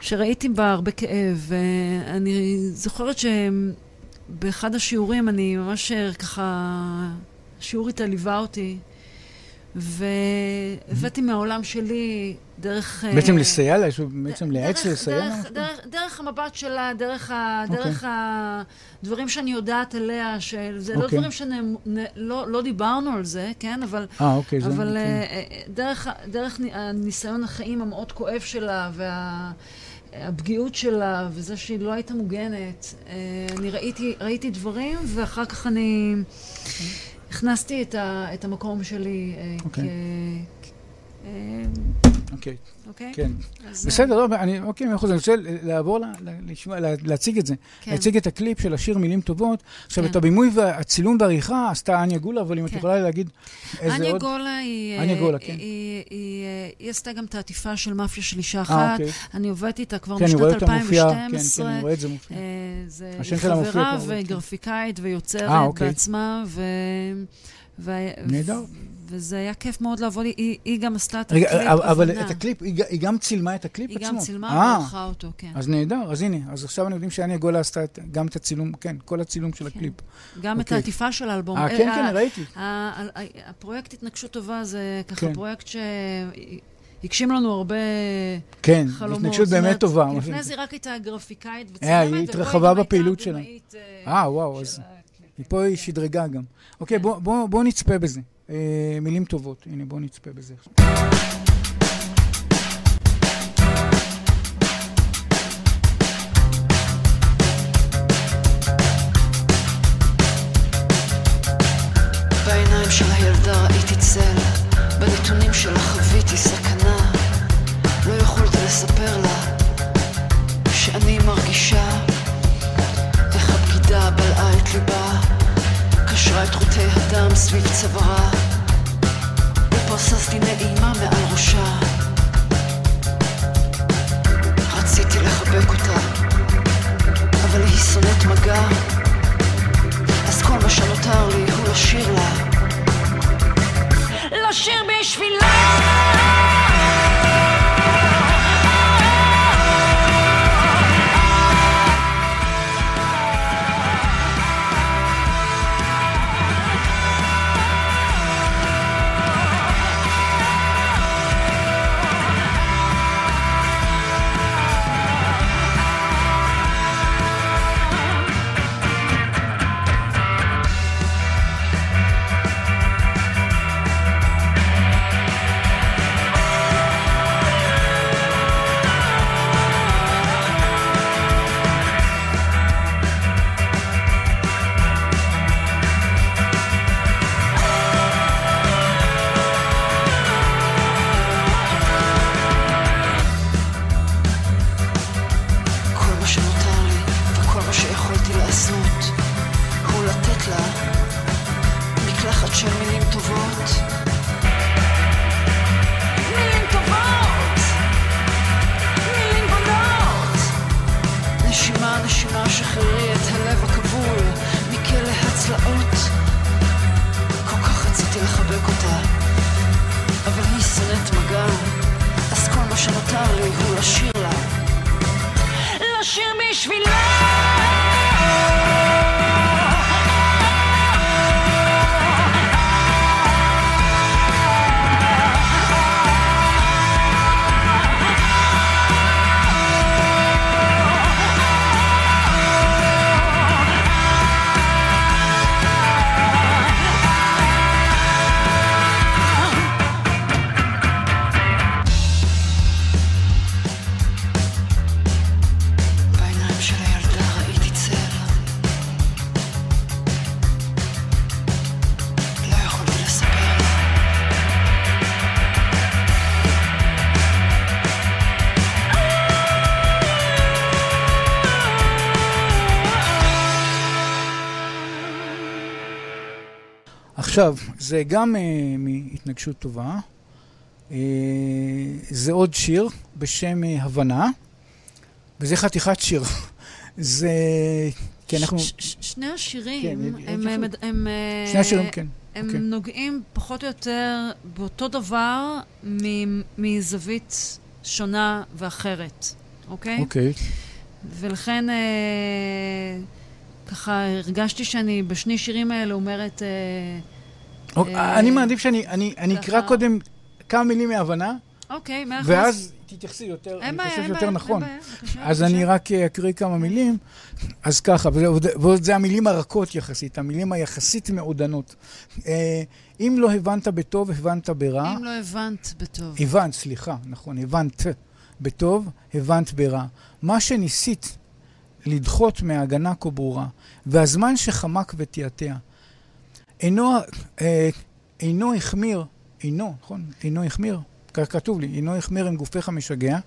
שראיתי בה הרבה כאב, ואני זוכרת שבאחד השיעורים אני ממש אה, ככה... שיעור איתה ליווה אותי, והבאתי מהעולם שלי דרך... אה,
בעצם לסייע לה, יש בעצם לייעץ
דרך-
לסייע לה?
דרך- המבט שלה, דרך
אוקיי.
דרך הדברים שאני יודעת עליה, שזה לא
אוקיי.
דברים שלא לא דיברנו על זה, כן? אבל
אה, אוקיי, זה...
אבל
כן.
אה, אה, דרך, הניסיון החיים המאוד כואב שלה, והפגיעות שלה, וזה שהיא לא הייתה מוגנת, אני ראיתי, ראיתי דברים, ואחר כך אני הכנסתי את, ה, את המקום שלי אה,
אוקיי.
כ... אה,
אוקיי,
אוקיי?
כן.
אז, אה,
בסדר, לא, אני, אוקיי, מאה אחוז, אני רוצה לעבור, לשמוע, לה- להציג את זה.
כן.
להציג את הקליפ של השיר מילים טובות. עכשיו,
כן.
את הבימוי והצילום והעריכה עשתה אניה גולה, אבל אם את
כן.
יכולה להגיד איזה
אניה
עוד...
גולה היא...
אניה
אה,
גולה, כן.
היא, עשתה גם את העטיפה של מאפיה של אישה אחת.
אוקיי.
אני עובדת איתה כבר משנת
אותה מופיעה, כן,
2012.
כן, אני רואה את זה מופיע.
היא חברה. וגרפיקאית ויוצרת
אוקיי.
בעצמה. ו...
נהדר.
וזה היה כיף מאוד לעבוד, היא, היא גם עשתה את
רגע,
הקליפ,
אבל- אבל
הבנה.
את הקליפ, היא היא גם צילמה את הקליפ
היא
עצמו.
גם צילמה
אה,
וערכה אותו, כן.
אז נהדר, אז הנה, אז עכשיו אנחנו יודעים שאניה גולה עשתה את- גם את הצילום, כן, כל הצילום של הקליפ.
גם את
אוקיי.
העטיפה של האלבום.
אה,
אה,
כן,
אה,
כן, ראיתי.
ה- ה- ה- הפרויקט התנגשות טובה זה ככה
כן.
פרויקט שהגשים לנו הרבה
כן,
חלומות.
התנגשות
זאת
באמת טובה.
לפני. זה רק הייתה גרפיקאית וצילמת,
אה, היא התרחבה בפעילות שלה. אה, וואו, אז מפה היא שדרגה גם. אוקיי, בואו בוא, בוא נצפה בזה. אה, מילים טובות. הנה, בואו נצפה בזה.
בעיניים של הילדה ראיתי צל, בנתונים שלה חוויתי סכנה. לא יכולתי לספר לה שאני מרגישה איך הבגידה בלעה את ליבה, את חוטי הדם סביב צווארה, ופרססתי נעימה מעל ראשה. רציתי לחבק אותה, אבל היא שונאת מגע, אז כל מה שנותר לי הוא לשיר לה. לשיר בשבילה!
עכשיו, זה גם uh, מהתנגשות טובה. Uh, זה עוד שיר בשם uh, הבנה, וזה חתיכת שיר. (laughs) זה... כי אנחנו...
ש- ש- שני השירים,
כן,
הם, הם. הם,
שני השירים, כן.
הם
אוקיי.
נוגעים פחות או יותר באותו דבר מ- מזווית שונה ואחרת, אוקיי?
אוקיי.
ולכן אה, ככה הרגשתי שאני בשני שירים האלה אומרת... אה,
אני מעדיף שאני אני, אני אקרא. קודם כמה מילים מהבנה,
אוקיי, מאה אחוז.
ואז תתייחסי יותר, אני חושב שיותר נכון. אז. אני רק אה, אקריא כמה מילים. אז ככה, ועוד זה המילים הרכות יחסית, המילים היחסית מעודנות. אה, אם לא הבנת בטוב, הבנת ברע.
אם לא הבנת בטוב.
הבנת, סליחה, נכון, הבנת בטוב, הבנת ברע. מה שניסית לדחות מההגנה כה ברורה, והזמן שחמק ותיעתע, אינו, אה, אינו החמיר, אינו, נכון? אינו החמיר, כך כתוב לי, אינו החמיר עם גופך משגע,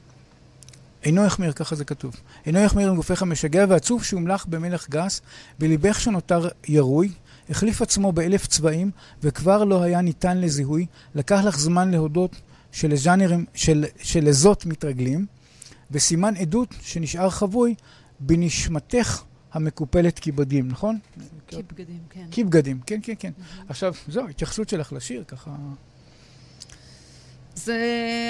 אינו החמיר, ככה זה כתוב. אינו החמיר עם גופך משגע, ועצוב שהומלך במלח גס, בליבך שנותר ירוי, החליף עצמו באלף צבעים, וכבר לא היה ניתן לזיהוי. לקח לך זמן להודות שלז'אנרים, של, שלזאת מתרגלים, וסימן עדות שנשאר חבוי בנשמתך המקופלת כבדים, נכון?
כי בגדים, כן.
כבגדים, כן, כן, כן. עכשיו, זהו, התייחסות שלך לשיר, ככה...
זה,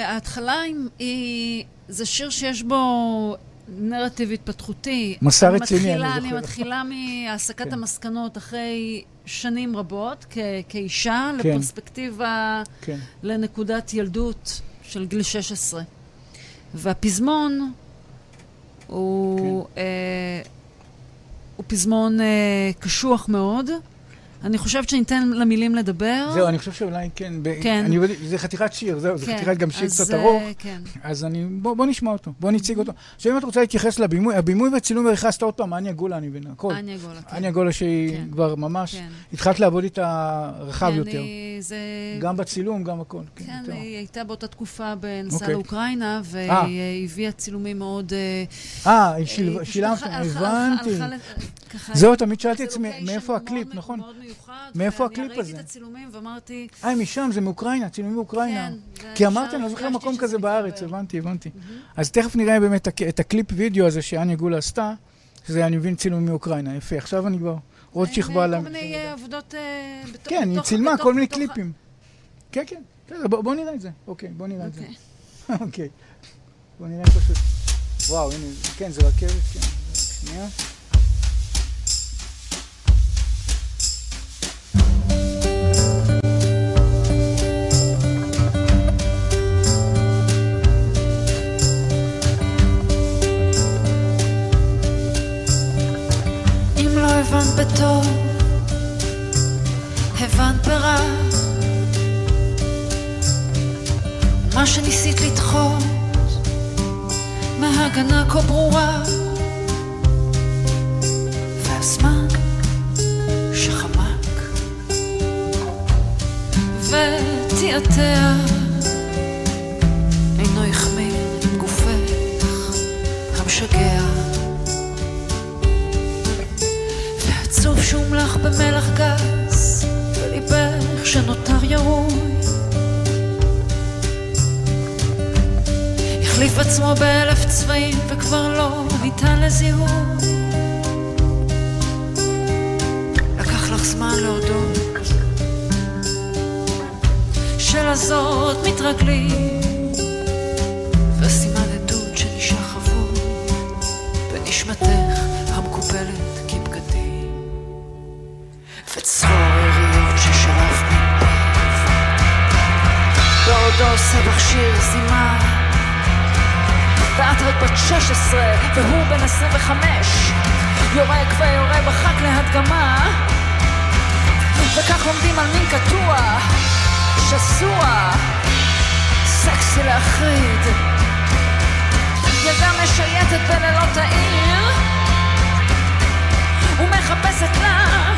ההתחלה היא, זה שיר שיש בו נרטיב התפתחותי.
מסע
אני
רציני,
מתחילה,
אני
אני
זוכר.
מתחילה מהסקת
כן.
המסקנות אחרי שנים רבות, כ- כאישה,
כן.
לפרספקטיבה,
כן.
לנקודת ילדות של גיל 16. והפזמון הוא,
כן.
אה, הוא פזמון אה, קשוח מאוד,
אני חושבת שניתן למילים לדבר.
זהו, אני חושב שאולי כן.
כן.
אני זה חתיכת שיר, זהו, זה
כן,
חתיכת גם שיר קצת
אה,
ארוך.
כן.
אז אני, בוא, בוא נשמע אותו, בוא נציג אותו. עכשיו אם את רוצה להתייחס לבימוי, הבימוי והצילום והריחסת עוד פעם, אניה גולה, אני מבין, הכל.
אניה גולה, כן.
אניה גולה שהיא
כן.
כבר ממש,
כן.
התחלת לעבוד איתה רחב
כן,
יותר.
היא- זה...
גם בצילום, גם הכל. כן,
כן,
יותר.
היא הייתה באותה תקופה בנסעה
אוקיי.
לאוקראינה, והיא
אה.
אה, הביאה צילומים מאוד... אה,
היא שיל- שילמת, הבנתי. זהו, תמיד שאלתי
זה
את עצמי, מאיפה הקליפ,
מ-
נכון?
מאוד מיוחד.
מאיפה
ואני
הקליפ
ראיתי
הזה?
את הצילומים ואמרתי,
אה, משם, זה מאוקראינה, צילומים מאוקראינה.
כן,
כי אמרתי, אני לא זוכר מקום כזה בארץ. הבנתי, הבנתי. אז תכף נראה באמת את הקליפ וידאו הזה שאניה גולה עשתה, שזה, אני מבין, צילום מאוקראינה. יפה, עכשיו אני כבר עוד
עם,
שכבה
אה,
ל...
כל מיני אה, עבודות... אה, בתוך-
כן, היא צילמה כל מיני קליפים. כן, כן, בסדר, בוא נראה את זה. אוקיי, בוא נראה את זה.
אוקיי. (laughs)
אוקיי. בוא נראה פשוט. וואו, הנה, כן, זה רכבת, כן. שנייה.
ברע. מה שניסית לדחות מהגנה כה ברורה. והזמן שחמק ותיעתע אינו החמיר עם גופך המשגע. ועצוב שהומלח במלח גס, שנותר ירוי. החליף עצמו באלף צבעים, וכבר לא ניתן לזיהוי. לקח לך זמן להודות, שלזאת מתרגלים, וסימן עדות שנשאר חבוי בנשמתך המקופלת בעודו עושה בך שיר זימה. ואת רק בת 16 והוא בן 25, יורק ויורה בחק להדגמה. וכך לומדים על מין קטוע, שסוע, סקסי להחריד. ילדה משייטת בלילות העיר ומחפשת לה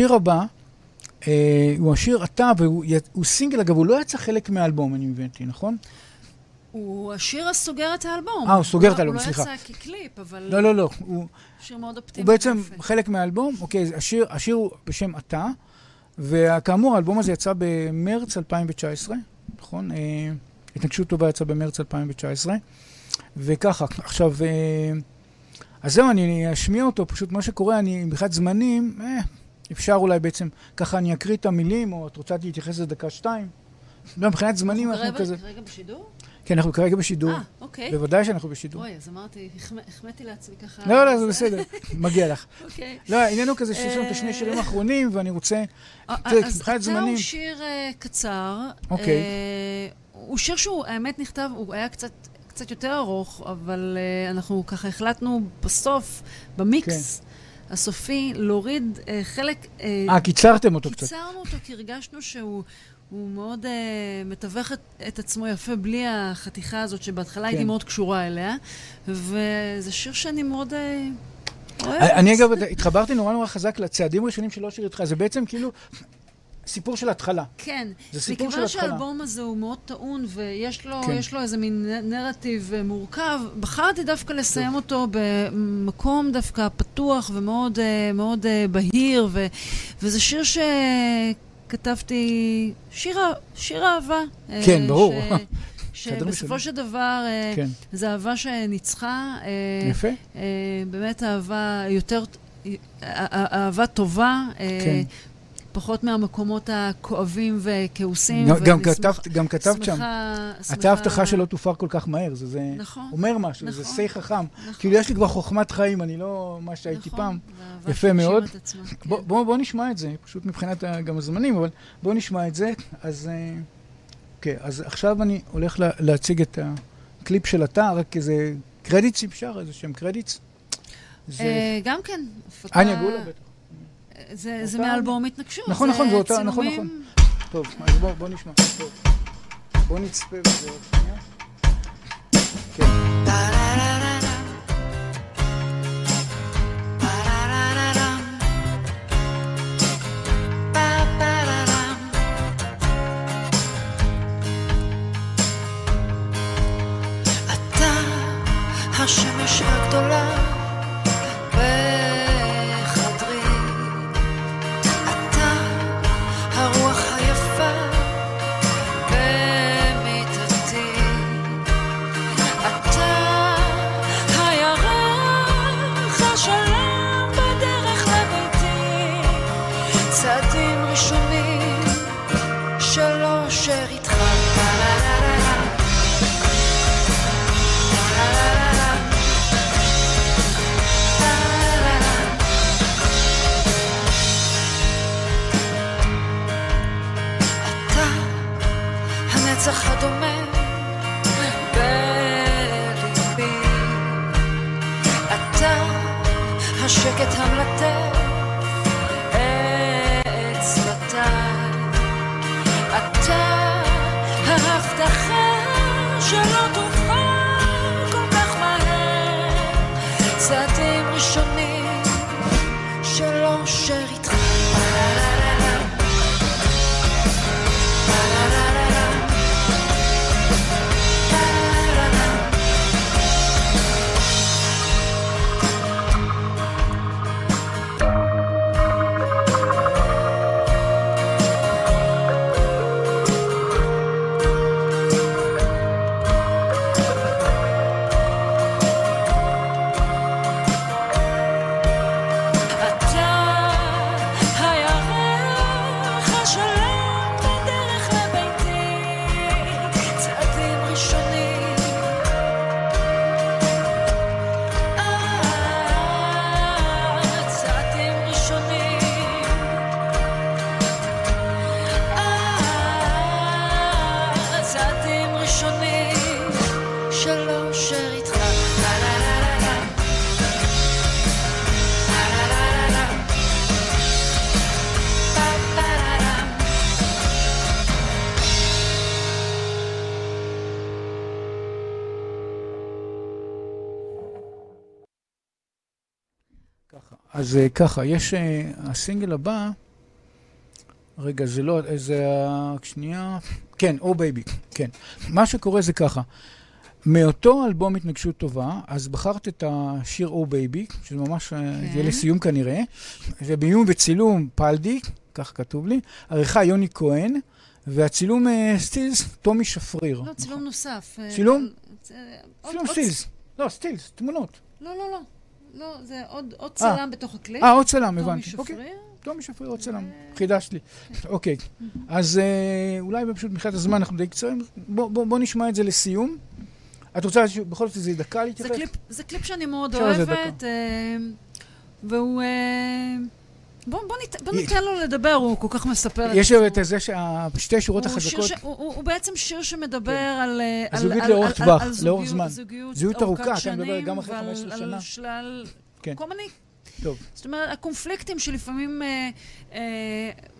השיר הבא אה, הוא השיר אתה, והוא הוא סינגל, אגב, הוא לא יצא חלק מהאלבום, אני הבנתי, נכון?
הוא השיר הסוגר את האלבום.
אה, הוא סוגר את
לא-
האלבום, סליחה.
הוא לא יצא כקליפ, אבל...
לא, לא, לא, הוא,
שיר מאוד אופטימי.
הוא בעצם
ויפה.
חלק מהאלבום, אוקיי, השיר, השיר הוא בשם אתה, וכאמור, האלבום הזה יצא במרץ 2019, נכון? אה, התנגשות טובה יצא במרץ 2019, וככה, עכשיו, אה, אז זהו, אני אשמיע אותו, פשוט מה שקורה, אני מבחינת זמנים, אה, אפשר אולי בעצם, ככה אני אקריא את המילים, או את רוצה להתייחס לזה דקה שתיים? לא, מבחינת זמנים אנחנו כזה...
כרגע בשידור?
כן, אנחנו כרגע בשידור.
אה, אוקיי.
בוודאי שאנחנו בשידור.
אוי, אז אמרתי, החמא- החמאתי לעצמי ככה.
לא, לא, זה בסדר, (laughs) מגיע לך.
אוקיי.
לא, העניין הוא כזה שיש לנו את השני שירים האחרונים, ואני רוצה... תראי,
אז הוא שיר אה, קצר.
אוקיי.
אה, הוא שיר שהוא, האמת, נכתב, הוא היה קצת... קצת יותר ארוך, אבל uh, אנחנו ככה החלטנו בסוף, במיקס הסופי, להוריד uh, חלק... אה,
אה, קיצרתם אותו קצת.
קיצרנו אותו כי הרגשנו שהוא הוא מאוד uh, מתווך את, את עצמו יפה בלי החתיכה הזאת שבהתחלה הייתי
כן.
מאוד קשורה אליה, וזה שיר שאני מאוד uh, אוהבת.
אני אגב, התחברתי נורא נורא חזק לצעדים הראשונים של אושר איתך, זה בעצם כאילו סיפור של התחלה.
כן,
זה סיפור
מכיוון
של התחלה.
שהאלבום הזה הוא מאוד טעון ויש לו,
כן.
לו איזה מין נרטיב אה, מורכב, בחרתי דווקא לסיים אותו במקום דווקא פתוח ומאוד אה, מאוד אה, בהיר, ו, וזה שיר שכתבתי, שיר, שיר אהבה. אה,
כן, ברור.
ש, (laughs)
צעדים
שבסופו. של דבר
כן.
זה אהבה שניצחה.
יפה.
באמת אהבה יותר, אה, אה, אהבה טובה.
כן.
פחות מהמקומות הכואבים וכעוסים.
גם- גם כתבת- גם כתבת שם.
שמחה-
הייתה
שמחה-
הבטחה שלא תופר כל כך מהר, זה זה
נכון,
אומר משהו, זה
נכון,
שיא חכם.
נכון.
כאילו, יש לי כבר חוכמת חיים, אני לא מה שהייתי
נכון,
פעם. יפה מאוד.
עצמה, כן.
בוא- בוא בוא נשמע את זה, פשוט מבחינת ה- גם הזמנים, אבל בואו נשמע את זה. אז אה, אוקיי, אז עכשיו אני הולך לה- להציג את הקליפ של אתה, רק איזה קרדיטס אפשר, איזה שהם קרדיטס. זה...
אה, גם כן, הפקה...
אניה גולה בטח.
זה זה מאלבום התנגשות.
נכון, נכון, זה אותה- נכון,
צילומים-
טוב, אז בואו בוא נשמע. טוב. בואו נצפה בזה עוד שנייה. כן.
השמש הגדולה
אז אה, ככה, יש אה, הסינגל הבא, רגע, זה לא, אה, זה ה... שנייה, כן, Oh Baby, כן. מה שקורה זה ככה, מאותו אלבום התנגשות טובה, אז בחרת את השיר Oh Baby, שזה ממש,
כן.
יהיה לסיום כנראה, ובימוי וצילום פלדי, כך כתוב לי, עריכה יוני כהן, והצילום סטילס, טומי שפריר.
לא, צילום נוסף. אה,
צילום? צילום סטילס. לא, סטילס, תמונות.
לא, לא, לא. לא, זה עוד עוד צלם בתוך הקליפ.
אה, עוד צלם,
טומי
הבנתי. אוקיי.
שפריר.
טומי שפריר עוד צלם, חידשת לי. אוקיי, אז אה, אולי פשוט מבחינת הזמן אנחנו די קצרים, בוא- בוא בוא נשמע את זה לסיום. את רוצה בכל זאת איזה דקה
זה
להתייחס?
קליפ, זה קליפ שאני מאוד
זה
אוהבת, אה, והוא... בוא, בוא, ניתן, בוא ניתן לו לדבר, הוא כל כך מספר
יש
עצמו.
את זה ששתי שורות החזקות,
ש... הוא, הוא, הוא בעצם שיר שמדבר על... אה, על...
זוגיות
על-
לאורך
על-
טווח,
על
לאורך
זוגיות-
זמן.
זוגיות
זוגיות ארוכה, אתה מדבר גם אחרי
ועל-
15
על
שנה.
שלל...
כן.
כל מיני...
טוב.
זאת אומרת, הקונפליקטים שלפעמים אה, אה,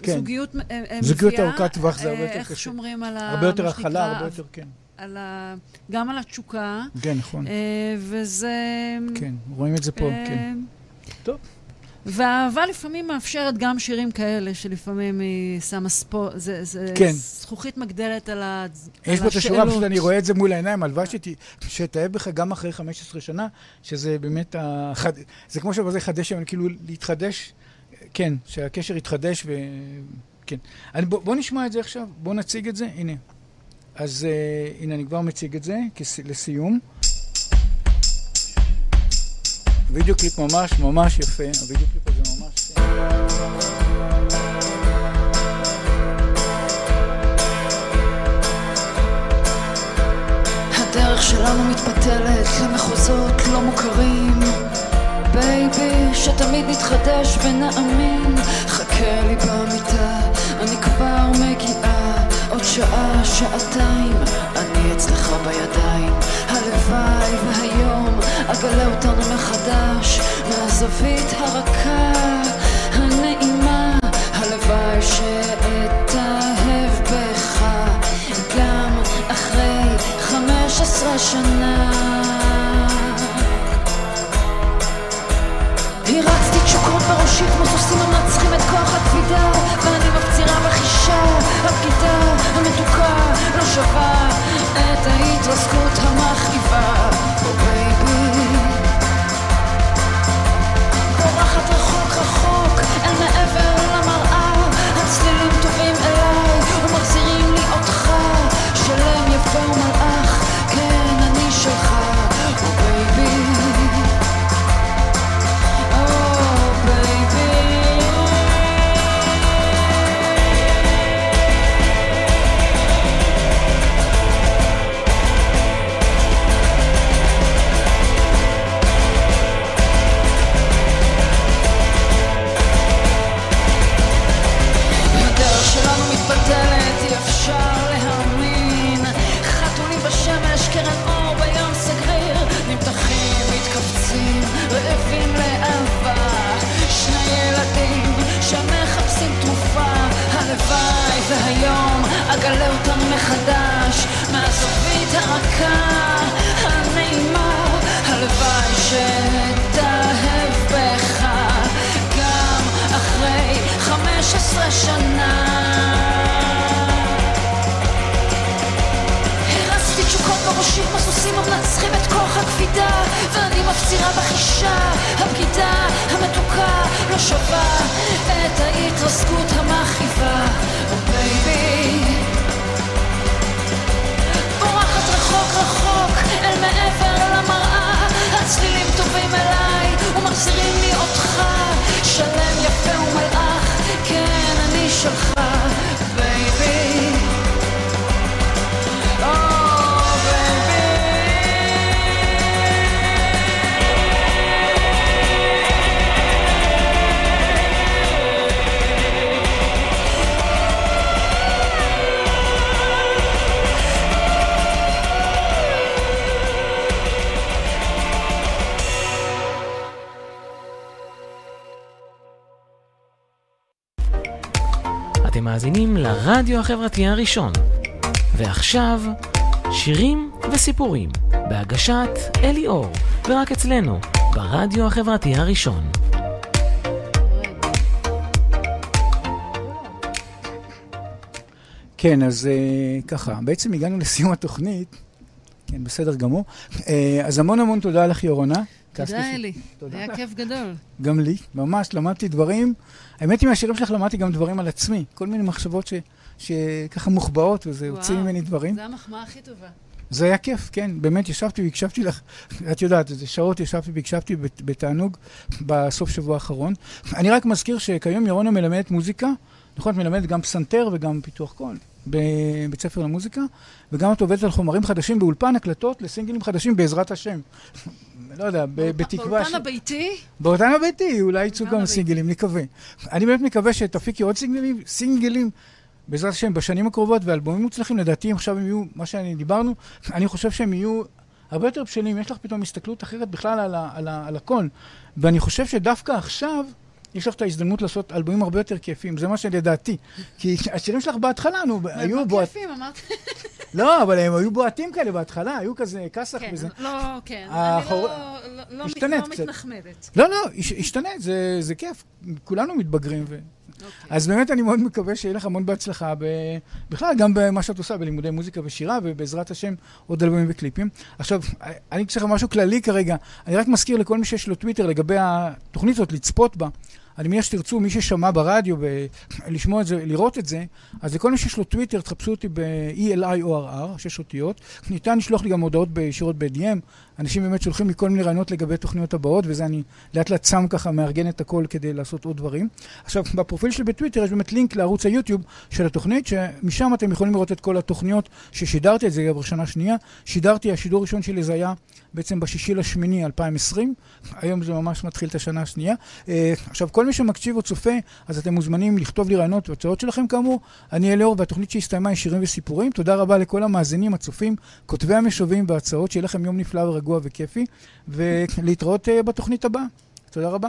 כן.
זוגיות אה, אה,
זוגיות
מביאה,
ארוכת טווח זה הרבה יותר
איך
קשה.
שומרים על ה...
הרבה יותר הכלה, הרבה יותר, כן.
על ה... גם על התשוקה,
כן, נכון.
וזה...
כן, רואים את זה פה, כן. טוב.
והאהבה לפעמים מאפשרת גם שירים כאלה, שלפעמים היא שמה ספו... זה, זה
כן.
זכוכית מגדלת על, ה...
יש
על
פה את השורה, פשוט. אני רואה את זה מול העיניים, הלוואי שת- שתאהב בך גם אחרי 15 שנה, שזה באמת, החד... זה כמו שבזה חדש, אבל כאילו להתחדש, כן, שהקשר יתחדש ו... כן. אני, בוא, בוא נשמע את זה עכשיו, בוא נציג את זה, הנה. אז אה, הנה, אני כבר מציג את זה כס... לסיום. וידאו קליפ ממש ממש יפה, הוידאו קליפ הזה ממש...
הדרך שלנו מתפתלת למחוזות לא מוכרים. Baby, שתמיד נתחדש ונאמין. חכה לי במיטה, אני כבר מגיעה עוד שעה, שעתיים, אני אצלך בידיים. הלוואי והיום אגלה אותנו מחדש מהזווית הרכה, הנעימה. הלוואי שאתאהב בך גם אחרי חמש עשרה שנה הרצתי תשוקות בראשי כמו סוסים המנצחים את כוח הכבידה ואני מפצירה בחישה, הבגידה המתוקה לא שווה את ההתרסקות המכאיבה. Oh baby. בורחת רחוק רחוק אל מעבר טובים אליי לי יפה רעבים לאהבה. שני ילדים שמחפשים תרופה. הלוואי והיום אגלה אותם מחדש. מהזווית הרכה, הנעימה הלוואי שאתאהב בך. גם אחרי חמש עשרה שנה תשוקות בראשי כמו סוסים המנצחים את כוח הכבידה ואני מפצירה בחישה, הבגידה המתוקה לא שווה את ההתרסקות המכאיבה. Oh baby. בורחת רחוק רחוק אל מעבר למראה הצלילים טובים אליי ומחזירים לי אותך. שלם יפה ומלאך כן אני שלך
הרדיו החברתי הראשון. ועכשיו, שירים וסיפורים, בהגשת אלי אור, ורק אצלנו, ברדיו החברתי הראשון.
כן, אז אה, ככה, בעצם הגענו לסיום התוכנית, כן, בסדר גמור. אה, אז המון המון תודה לך, יורונה.
תודה, אלי.
תודה
היה. כיף גדול.
גם לי, ממש, למדתי דברים. האמת היא, מהשירים שלך למדתי גם דברים על עצמי. כל מיני מחשבות ש- שככה מוחבאות, וזה הוציא ממני דברים.
זו המחמאה הכי טובה.
זה היה כיף, כן, באמת ישבתי והקשבתי לך, (laughs) את יודעת, איזה שעות ישבתי והקשבתי בת- בתענוג בסוף שבוע האחרון. אני רק מזכיר שכיום ירונה מלמדת מוזיקה, נכון, את מלמדת גם פסנתר וגם פיתוח קול בבית ספר למוזיקה, וגם את עובדת על חומרים חדשים באולפן הקלטות לסינגלים חדשים בעזרת השם. לא יודע, בתקווה...
באולפן
ש-
הביתי,
באותן הביתי, אולי יצאו גם. סינגלים, נקווה. אני באמת מקווה שתפיקי עוד סינגלים, סינגלים, בעזרת השם, בשנים הקרובות, ואלבומים מוצלחים, לדעתי, אם עכשיו הם יהיו, מה שאני דיברנו, אני חושב שהם יהיו הרבה יותר בשלים, יש לך פתאום הסתכלות אחרת בכלל על, ה, על, ה, על הכל. ואני חושב שדווקא עכשיו, יש לך את ההזדמנות לעשות אלבומים הרבה יותר כיפים, זה מה שלדעתי. כי השירים שלך בהתחלה, נו, היו
מה
בועט...
כיפים, אמרת.
לא, אבל הם היו בועטים כאלה בהתחלה, היו כזה כסח
כן,
וזה.
לא, כן. אני לא- לא- לא לא. מתנחמדת.
לא, לא, הש- השתנה, זה, זה כיף. כולנו מתבגרים.
אוקיי.
אז באמת אני מאוד מקווה שיהיה לך המון בהצלחה. בכלל גם במה שאת עושה, בלימודי מוזיקה ושירה, ובעזרת השם עוד אלבומים וקליפים. עכשיו, אני צריך משהו כללי כרגע, אני רק מזכיר לכל מי שיש לו טוויטר לגבי התוכנית הזאת, לצפות בה. אני מניח שתרצו, מי ששמע ברדיו, ב... (laughs) לשמוע את זה, לראות את זה, אז לכל מי שיש לו טוויטר, תחפשו אותי ב-ELIORR, שש אותיות. ניתן לשלוח לי גם הודעות ישירות ב-DM. אנשים באמת שולחים לי כל מיני רעיונות לגבי תוכניות הבאות, וזה אני לאט לאט שם ככה, מארגן את הכל כדי לעשות עוד דברים. עכשיו, בפרופיל שלי בטוויטר יש באמת לינק לערוץ היוטיוב של התוכנית, שמשם אתם יכולים לראות את כל התוכניות ששידרתי, את זה כבר שנה שנייה. שידרתי, השידור הראשון שלי זה היה בעצם בשישי לשמיני 2020, היום זה ממש מתחיל את השנה השנייה. אה, עכשיו, כל מי שמקשיב או צופה, אז אתם מוזמנים לכתוב לי רעיונות והצעות שלכם כאמור. אני אליאור, והתוכנית שהסתיימה היא שירים וסיפורים. תודה רבה לכל המאזינים, הצופים, כותבי המשובים וההצעות, שיהיה לכם יום נפלא ורגוע וכיפי, ולהתראות אה, בתוכנית הבאה. תודה רבה.